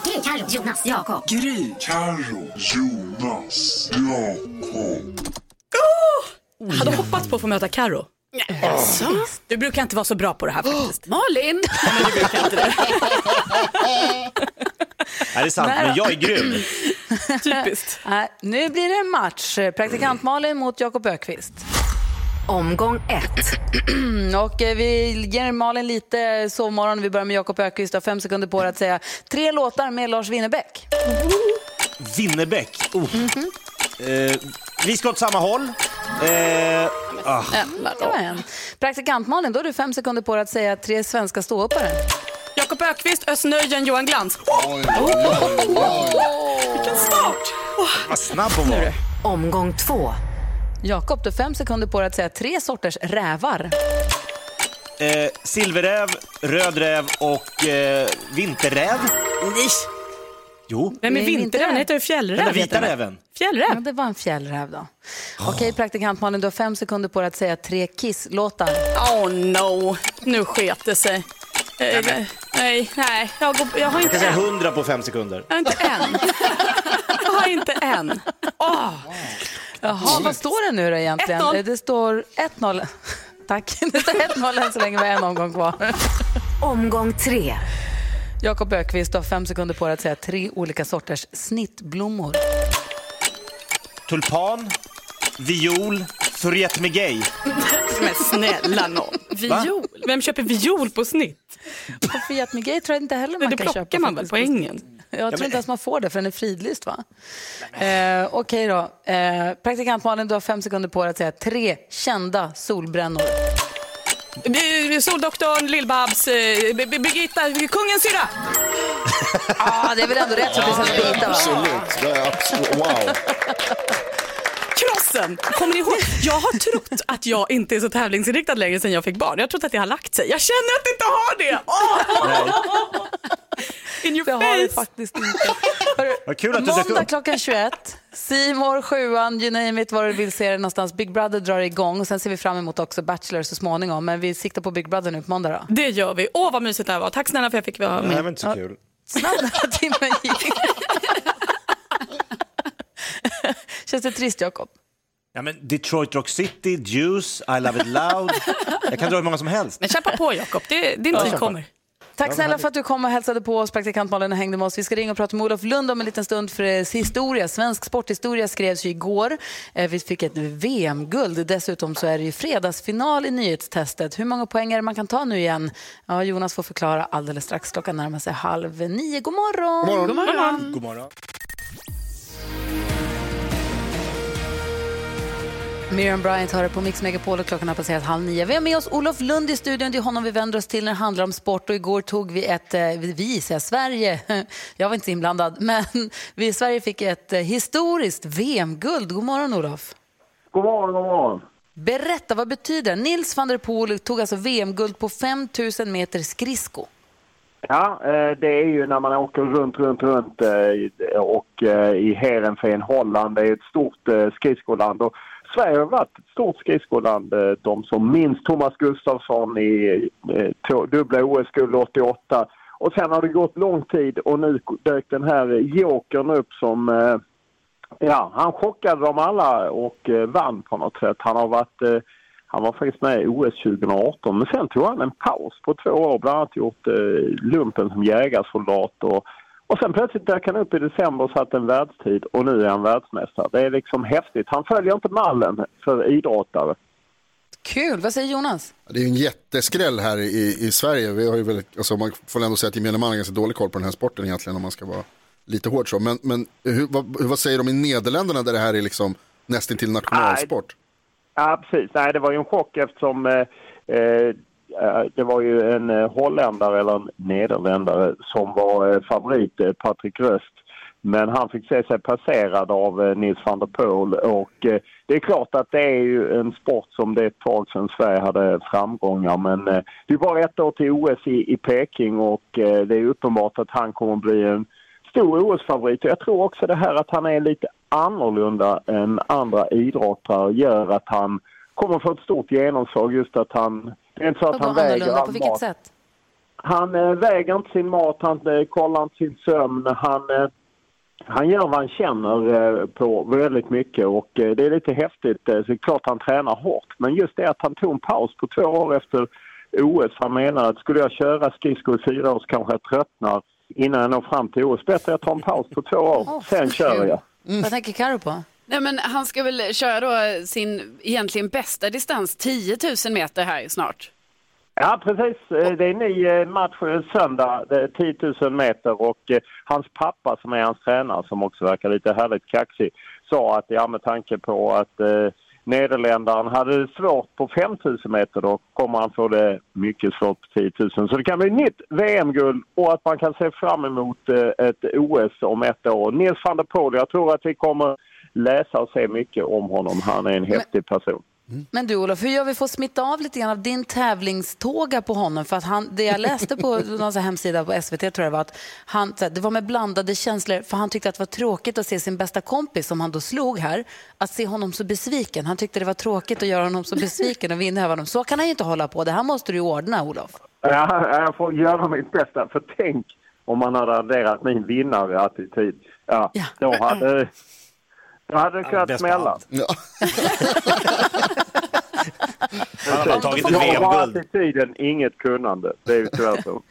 Gry, Carro, Jonas, Jakob. Gry, Carro, Jonas, Jakob. Jag hade hoppats på att få möta Karo. Jaså? Du brukar inte vara så bra på det här faktiskt. Malin! Nej, men du brukar inte det. Nej, det är sant, men jag är grym. Typiskt. Nej, nu blir det en match. Praktikant Malin mot Jakob Ökvist. Omgång ett. och eh, vi ger Malin lite sovmorgon. Vi börjar med Jakob Ökvist. Du har fem sekunder på dig att säga tre låtar med Lars Winnerbäck. Winnerbäck. Oh. Eh, vi ska åt samma håll. Eh, ah. Praktikant Malin, då har du fem sekunder på dig att säga tre svenska ståuppare. Jakob Ökvist, Özz Nujen, Johan Glans. Vilken start! Vad snabb hon var. Omgång två. Jakob, du har fem sekunder på dig att säga tre sorters rävar. Eh, silverräv, röd räv och eh, vinterräv. Nej. Jo. Vem är Nej, vinterräven? vinterräv. Heter det fjällräv? Den vita räven. Fjällräv? Ja, det var en fjällräv då. Okej, praktikant Malin, du har fem sekunder på dig att säga tre Kiss-låtar. Oh no, nu sket det sig. Eh, nej, nej, jag, går, jag har Jag inte kan säga hundra på fem sekunder. Jag har inte en. Jag har inte en. Åh. Jaha, vad står det nu då egentligen? 1-0. Det står 1-0. Tack. Det står 1-0 än så länge, vi har en omgång kvar. Omgång tre. Jakob Ökvist, du har fem sekunder på dig att säga tre olika sorters snittblommor. Tulpan, viol, Förrätt-mig-gay. Men snälla nån. Viol? Vem köper viol på snitt? Och Fiat-mig-gay tror jag inte heller man det kan plockar köpa. man väl på ängen? Jag tror men- inte ens man får det för den är fridlyst va? Eh, Okej då. Eh, praktikant Malin, du har fem sekunder på dig att säga tre kända solbrännor. Soldoktorn, Lill-Babs, eh, Birgitta, kungens syrra. ah, det är väl ändå rätt så att det är Birgitta va? Absolut. Det är absolut. Wow. Krossen! Kommer ni ihåg? Jag har trott att jag inte är så tävlingsinriktad längre sedan jag fick barn. Jag har trott att det har lagt sig. Jag känner att det inte har det! Åh! In your Det har det face! faktiskt inte. Vad kul att du Måndag klockan 21. Simor, sjuan, you name it, var du vill se det någonstans. Big Brother drar igång och sen ser vi fram emot också Bachelor så småningom. Men vi siktar på Big Brother nu på måndag då. Det gör vi. Åh vad mysigt det här var. Tack snälla för att jag fick vara Det här med. var inte så kul. Snabbt den här timmen gick. Känns det trist Jakob? Ja, men Detroit Rock City, Juice, I Love It Loud. Jag kan dra hur många som helst. Men kämpa på Jakob, det, din Ja, tid kämpa. kommer. Tack snälla för att du kom och hälsade på oss, praktikant Malin och hängde med oss. Vi ska ringa och prata med Olof Lund om en liten stund för eh, historia. Svensk sporthistoria skrevs ju igår. Eh, Vi fick ett VM-guld. Dessutom så är det ju fredagsfinal i nyhetstestet. Hur många poäng är det man kan ta nu igen? Ja, Jonas får förklara alldeles strax. Klockan närmar sig halv nio. God morgon! God morgon. God morgon. Miriam Bryant hör på Mix Megapol och klockan har passerat halv nio. Vi har med oss Olof Lund i studion. Det är honom vi vänder oss till när det handlar om sport. Och igår tog vi ett, eh, vi säger Sverige, jag var inte inblandad, men vi i Sverige fick ett eh, historiskt VM-guld. God morgon Olof. God morgon, god morgon. Berätta, vad betyder det? Nils van der Poel tog alltså VM-guld på 5000 meter skridsko. Ja, eh, det är ju när man åker runt, runt, runt och i Heerenveen, Holland, det är ett stort skridskoland. Och Sverige har varit ett stort skridskoland. Eh, de som minns Thomas Gustafsson i eh, dubbla OS-guld 88 Och sen har det gått lång tid och nu dök den här jokern upp som eh, Ja, han chockade dem alla och vann på något sätt. Han har varit han var faktiskt med i OS 2018 men sen tog han en paus på två år, bland annat gjort eh, lumpen som jägarsoldat och, och sen plötsligt dök han upp i december och satte en världstid och nu är han världsmästare. Det är liksom häftigt. Han följer inte mallen för idrottare. Kul, vad säger Jonas? Det är ju en jätteskräll här i, i Sverige. Vi har ju väl, alltså man får ändå säga att gemene man har ganska dålig koll på den här sporten egentligen om man ska vara lite hård så. Men, men hur, vad, vad säger de i Nederländerna där det här är liksom nästintill nationalsport? Ja, precis. Nej, det var ju en chock eftersom eh, eh, Eh, det var ju en eh, holländare eller en nederländare som var eh, favorit, Patrick Patrik Röst. Men han fick se sig passerad av Nils van der Poel och det är klart att det är ju en sport som det är ett tag sedan Sverige hade framgångar men det är bara ett år till OS i, i Peking och det är uppenbart att han kommer att bli en stor OS-favorit. Jag tror också det här att han är lite annorlunda än andra idrottare gör att han kommer få ett stort genomslag. Just att han... Det är inte så att han väger annorlunda, all på vilket mat. sätt? Han eh, väger inte sin mat, han eh, kollar inte sin sömn. Han, eh, han gör vad han känner eh, på väldigt mycket och eh, det är lite häftigt. Eh, så det är klart han tränar hårt. Men just det att han tog en paus på två år efter OS. Han menar att skulle jag köra skridskor i fyra år så kanske jag tröttnar innan jag når fram till OS. Bättre jag tar en paus på två år, sen kör jag. Vad tänker Karo på? Nej, men han ska väl köra då sin egentligen bästa distans, 10 000 meter här snart. Ja, precis. Eh, det är en ny eh, match eh, söndag, 10 000 meter och hans pappa som är hans tränare som också verkar lite härligt kaxig sa att ja, med tanke på att eh, Nederländaren hade det svårt på 5 000 meter då kommer han få det mycket svårt på 10 000. Så det kan bli nytt VM-guld och att man kan se fram emot eh, ett OS om ett år. Nils van der Poel, jag tror att vi kommer läsa och se mycket om honom. Han är en häftig person. Men du Olof, hur gör vi för att smitta av lite grann av din tävlingståga på honom? För att han, det jag läste på någon hemsida på SVT tror jag var att han, här, det var med blandade känslor för han tyckte att det var tråkigt att se sin bästa kompis som han då slog här, att se honom så besviken. Han tyckte det var tråkigt att göra honom så besviken och vinna över honom. Så kan han ju inte hålla på. Det här måste du ju ordna Olof. Ja, jag får göra mitt bästa. För tänk om man hade adderat min vinnarattityd. Ja, då hade, då hade det kunnat smälla. Han har tagit ett Jag har VM-guld. attityden, inget kunnande. Det är ju tyvärr så.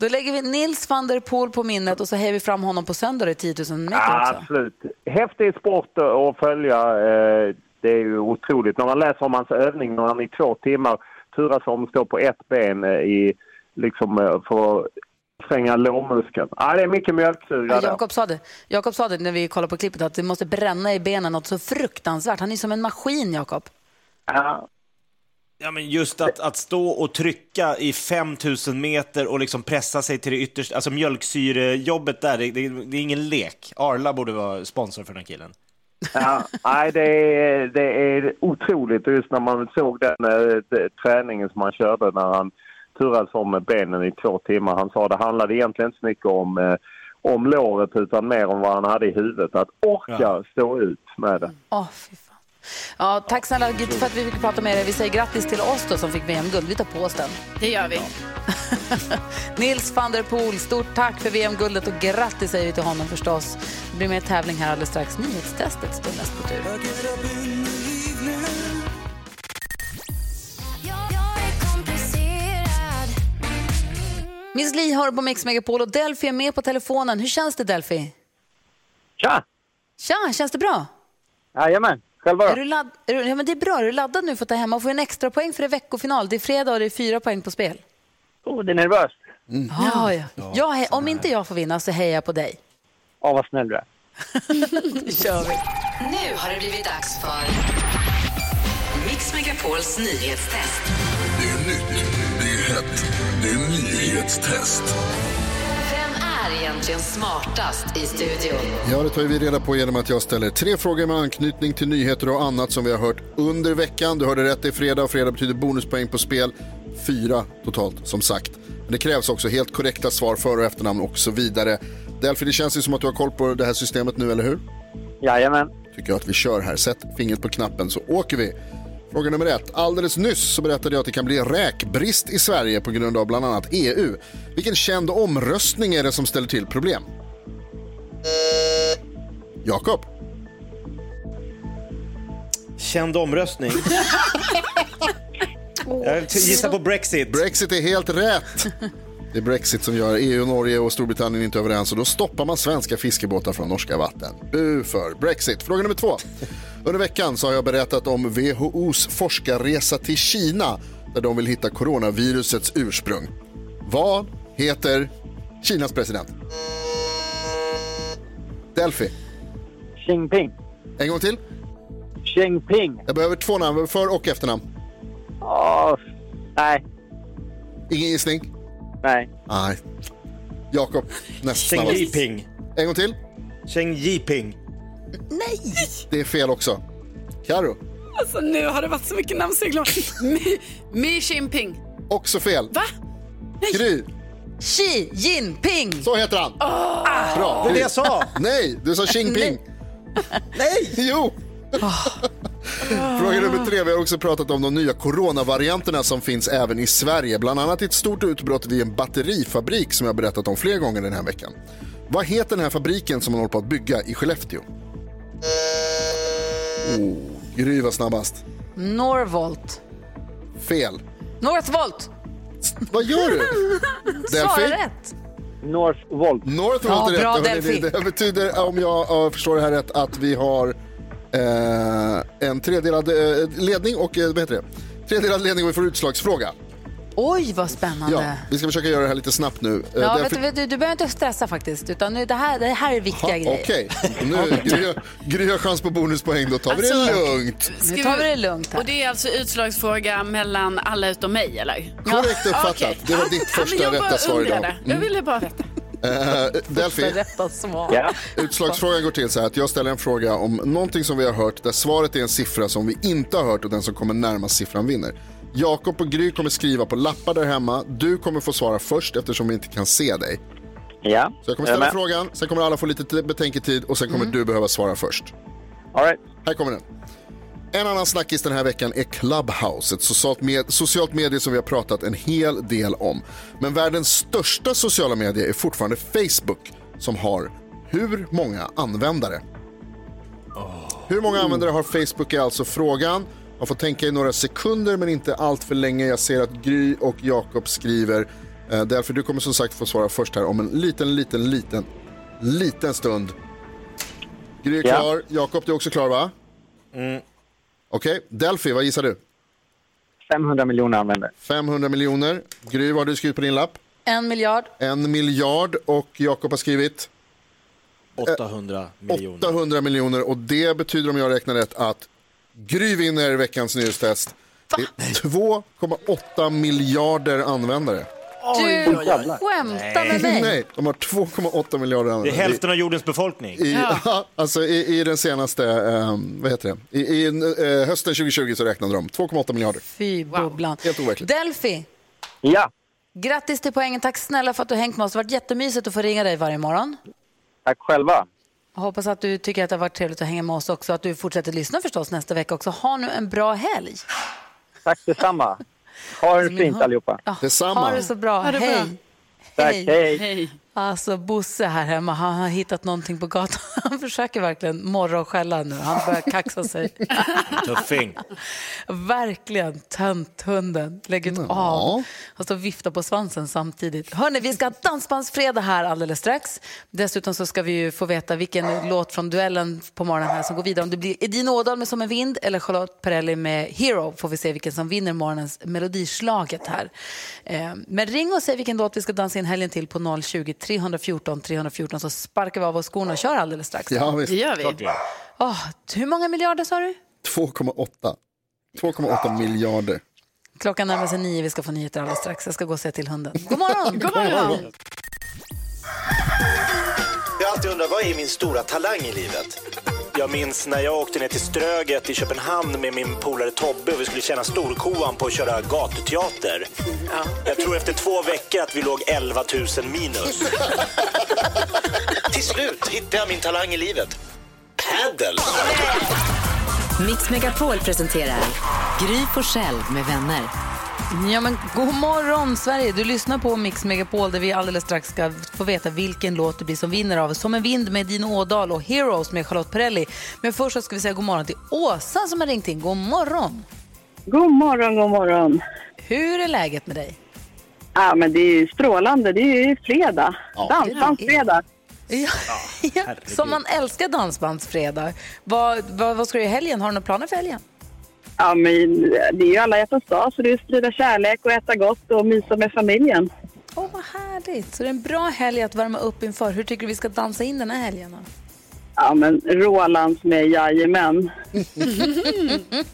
Då lägger vi Nils van der Poel på minnet och så hejar vi fram honom på söndag i 10 000 meter också. absolut. Häftig sport att följa. Eh, Det är ju otroligt. När man läser om hans övning när han i två timmar turas om att stå på ett ben eh, i, liksom, eh, för att tränga lårmuskeln. Ja, det är mycket mjölksyra Ja. Jakob sa, det. Jakob sa det när vi kollade på klippet att det måste bränna i benen något så fruktansvärt. Han är som en maskin, Jakob. Ja. Ja, men just att, att stå och trycka i 5000 meter och liksom pressa sig till det yttersta, alltså mjölksyrejobbet där, det, det, det är ingen lek. Arla borde vara sponsor för den här killen. Ja, nej, det är, det är otroligt. Just när man såg den eh, träningen som han körde när han turades om med benen i två timmar. Han sa det handlade egentligen inte så mycket om, eh, om låret utan mer om vad han hade i huvudet. Att orka stå ut med det. Fan. Ja, tack snälla Gud för att vi fick prata med dig. Vi säger grattis till oss då som fick VM-guld. Vi tar på oss den. Det gör vi. Nils van der Poel, stort tack för VM-guldet och grattis säger vi till honom förstås. Det blir mer tävling här alldeles strax. Nyhetstestet står näst på tur. Miss Li hör på Mix Megapol och Delphi är med på telefonen. Hur känns det Delphi? Tja! Tja, känns det bra? Jajamän, själv Är du ladd... är du... ja, men det är bra, är du laddad nu för att ta hem och få en extra poäng för det är veckofinal? Det är fredag och det är fyra poäng på spel. Oh, det är nervöst. Ja, ja. Jag, he- om inte jag får vinna så hejar jag på dig. Ja, vad snäll du är. Då kör vi. Nu har det blivit dags för Mix Megapols nyhetstest. Det är nytt, det är hett, det är nyhetstest. Vem är egentligen smartast i studion? Ja, det tar vi reda på genom att jag ställer tre frågor med anknytning till nyheter och annat som vi har hört under veckan. Du hörde rätt, det är fredag och fredag betyder bonuspoäng på spel. Fyra totalt, som sagt. Men det krävs också helt korrekta svar, för och efternamn och så vidare. Delphi, det känns ju som att du har koll på det här systemet nu, eller hur? Jajamän. Tycker jag att vi kör här. Sätt fingret på knappen så åker vi. Fråga nummer ett. Alldeles nyss så berättade jag att det kan bli räkbrist i Sverige på grund av bland annat EU. Vilken känd omröstning är det som ställer till problem? Jakob? Känd omröstning. Jag gissar på Brexit. Brexit är helt rätt. Det är Brexit som gör EU, Norge och Storbritannien inte överens och då stoppar man svenska fiskebåtar från norska vatten. Bu för Brexit. Fråga nummer två. Under veckan så har jag berättat om WHOs forskarresa till Kina där de vill hitta coronavirusets ursprung. Vad heter Kinas president? Delphi. Xi Jinping. En gång till. Xi Jinping. Jag behöver två namn, för och efternamn. Åh, nej. Ingen gissning? Nej. Nej. Jakob, näst Xi snabbast. Jinping. En gång till. Xi Jinping. Nej! Det är fel också. Karo. Alltså nu har det varit så mycket namnseglar. Mi, Mi Jinping. Också fel. Va? Gry. Xi Jinping! Så heter han. Bra. Det är det jag sa. Nej, du sa Xi Jinping. Nej! Jo! Fråga nummer tre. Vi har också pratat om de nya coronavarianterna som finns även i Sverige. Bland annat ett stort utbrott vid en batterifabrik som jag har berättat om flera gånger den här veckan. Vad heter den här fabriken som man håller på att bygga i Skellefteå? Oh, Gry var snabbast. Norvolt. Fel. Northvolt. Vad gör du? Svara Delphi? rätt. Northvolt. Northvolt Ja, är bra, rätt. Delphi. Det betyder, om jag eh, förstår det här rätt, att vi har eh, en tredelad eh, ledning och, eh, vad heter det? Tredelad ledning och vi får utslagsfråga. Oj, vad spännande. Ja, vi ska försöka göra det här lite snabbt nu. Eh, Ja, därför- vet du, du, du behöver inte stressa faktiskt. Utan nu, det, här, det här är viktiga Ha, grejer. Okej, nu Gry, Gry har chans på bonuspoäng. Då tar vi det Alltså, lugnt. Nu tar vi det lugnt här. Och det är alltså utslagsfråga mellan alla utom mig eller? Korrekt uppfattat. Okej. Det var Ja, ditt ja, första bara rätta svar idag. undrade. Jag ville bara veta. Eh, Delphi, svar. utslagsfrågan går till så här att jag ställer en fråga om någonting som vi har hört där svaret är en siffra som vi inte har hört och den som kommer närmast siffran vinner. Jakob och Gry kommer skriva på lappar där hemma. Du kommer få svara först eftersom vi inte kan se dig. Ja. Så jag kommer ställa med? frågan, sen kommer alla få lite betänketid och sen kommer du behöva svara först. All right. Här kommer den. En annan snackis den här veckan är Clubhouse, ett socialt, med, socialt medie som vi har pratat en hel del om. Men världens största sociala medie är fortfarande Facebook som har hur många användare? Hur många användare har Facebook är alltså frågan. Man får tänka i några sekunder men inte allt för länge. Jag ser att Gry och Jakob skriver. Eh, därför du kommer som sagt få svara först här om en liten, liten, liten, liten stund. Gry är Ja. klar. Jakob, du är också klar va? Okej, Delphi, vad gissar du? 500 miljoner användare. 500 miljoner. Gry, vad har du skrivit på din lapp? En miljard. En miljard och Jakob har skrivit 800 miljoner. 800 miljoner och det betyder om jag räknar rätt att Gry vinner veckans nyhetstest. Det är 2,8 miljarder användare. Du skämtar med mig. Nej, de har 2,8 miljarder Det är användare. hälften av jordens befolkning. I, ja. alltså i, i den senaste, ehm, vad heter det, i, i eh, hösten 2020 så räknade de 2,8 miljarder. Fy bubblan. Helt overkligt. Delphi, Ja. grattis till poängen. Tack snälla för att du hängt med oss. Det har varit jättemysigt att få ringa dig varje morgon. Tack själva. Jag hoppas att du tycker att det har varit trevligt att hänga med oss också. Att du fortsätter lyssna förstås nästa vecka också. Ha nu en bra helg. Tack detsamma. Ha det fint allihopa. Ja, Detsamma. Ha det så bra. Det bra. Hej. Tack, hej. Hej. Alltså Bosse här hemma, han har hittat någonting på gatan. Han försöker verkligen morra och skälla nu. Han börjar kaxa sig. Tuffing. verkligen tönthunden. Lägg ut av. Han står och viftar på svansen samtidigt. Hörni, vi ska ha dansbandsfredag här alldeles strax. Dessutom så ska vi ju få veta vilken låt från duellen på morgonen här som går vidare. Om det blir Edin Ådahl med Som en vind eller Charlotte Perrelli med Hero får vi se vilken som vinner morgonens melodislaget här. Eh, Men ring och säg vilken låt vi ska dansa in helgen till på 020 314 314 så sparkar vi av oss skorna och kör alldeles strax. Ja, visst. Det gör vi. Åh, hur många miljarder sa du? 2,8. 2,8 miljarder. Klockan närmar sig nio, vi ska få nyheter alldeles strax. Jag ska gå och se till hunden. God morgon! God morgon. Jag har alltid undrat, vad är min stora talang i livet? Jag minns när jag åkte ner till Ströget i Köpenhamn med min polare Tobbe och vi skulle tjäna storkovan på att köra gatuteater. Jag tror efter två veckor att vi låg 11 000 minus. till slut hittade jag min talang i livet. Paddle! Mix Megapol presenterar Gry Forssell med vänner. Ja, men god morgon, Sverige! Du lyssnar på Mix Megapol där vi alldeles strax ska få veta vilken låt det blir som vinner av Som en vind med Dino Ådahl och Heroes med Charlotte Perrelli. Men först så ska vi säga god morgon till Åsa som har ringt in. God morgon! God morgon, god morgon. Hur är läget med dig? Ja, men det är ju strålande. Det är ju fredag. Dansbandsfredag. Ja, ja, som man älskar dansbandsfredag. Vad, vad, vad ska du göra i helgen? Har du några planer för helgen? Ja, men det är ju alla hjärtans dag, så det är att sprida kärlek och äta gott och mysa med familjen. Åh, vad härligt! Så det är en bra helg att värma upp inför. Hur tycker du vi ska dansa in den här helgen? Då? Ja, men Rolands med Jajamän.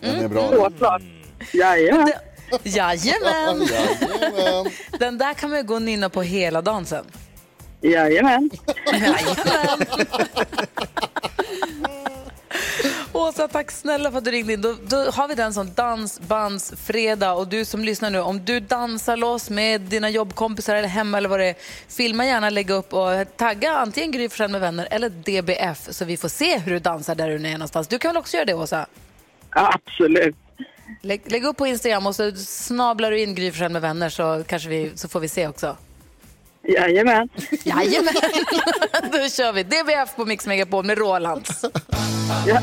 Den är bra. Såklart. Jajamän. Jajamän! Jajamän. Den där kan man ju gå och nynna på hela dansen. Jajamän. Jajamän. Åsa, tack snälla för att du ringde in. Då, då har vi den som dansbandsfredag. Och du som lyssnar nu, om du dansar loss med dina jobbkompisar eller hemma eller vad det är, filma gärna, lägga upp och tagga antingen Gry med vänner eller DBF så vi får se hur du dansar där du är någonstans. Du kan väl också göra det, Åsa? Ja, absolut. Lägg, lägg upp på Instagram och så snablar du in Gry med vänner så, kanske vi, så får vi se också. Jajamän. Jajamän! Då kör vi. DBF på Mix Megapol med Rolands. Ja.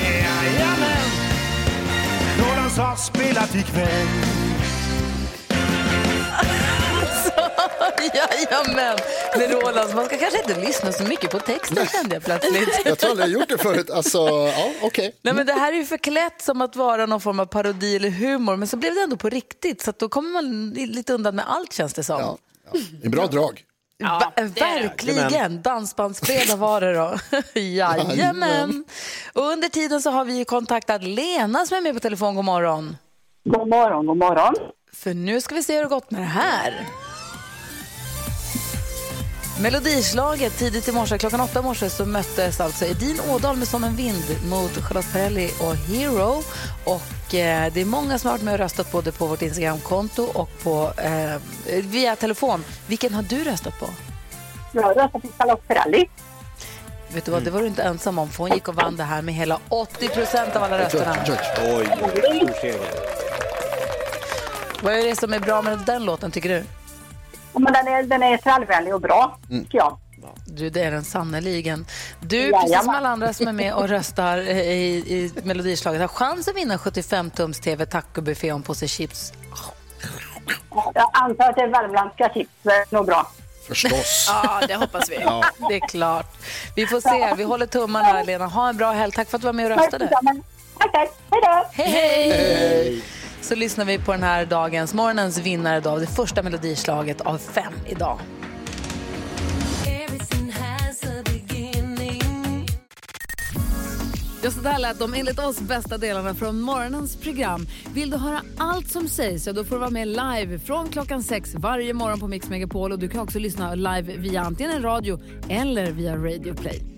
Jajamän, Rolands har spelat ikväll. Jajamän, med Rolands. Man ska kanske inte lyssna så mycket på texten kände jag plötsligt. Jag tror aldrig jag gjort det förut. Alltså, ja, okej. Nej, men det här är ju förklätt som att vara någon form av parodi eller humor, men så blev det ändå på riktigt. Så att då kommer man lite undan med allt känns det som. Ja, Det är bra drag. Va- verkligen! Dansbandsfredag var det då. Jajamän! Och under tiden så har vi kontaktat Lena som är med på telefon. God morgon. God morgon, god morgon. För nu ska vi se hur det gått med det här. Melodislaget tidigt i morse, klockan åtta i morse så möttes alltså Edin Ådahl med Som en vind mot Charlotte Perrelli och Hero. Och eh, det är många som har varit med och röstat både på vårt Instagramkonto och på, eh, via telefon. Vilken har du röstat på? Jag har röstat på Charlotte Perrelli. Vet du vad, det var du inte ensam om för hon gick och vann det här med hela 80 procent av alla rösterna. Oj, stor seger. Vad är det som är bra med den låten tycker du? Men den är, den är trallvänlig och bra, tycker jag. Du, det är den sannerligen. Du, Jajamän. precis som alla andra som är med och röstar i, i Melodislaget, har chans att vinna 75-tums TV tacobuffé och en påse chips. Jag antar att det är värmländska chips. Nog bra. Förstås. Ja, det hoppas vi. Ja. Det är klart. Vi får se. Vi håller tummarna, Lena. Ha en bra helg. Tack för att du var med och röstade. Tack, tack. Hej då. Hej, hej! Så lyssnar vi på den här dagens, morgonens vinnare då, det första melodislaget av fem idag. Ja, så där lät de enligt oss bästa delarna från morgonens program. Vill du höra allt som sägs så då får du vara med live från klockan sex varje morgon på Mix Megapol. Och du kan också lyssna live via antingen radio eller via Radio Play.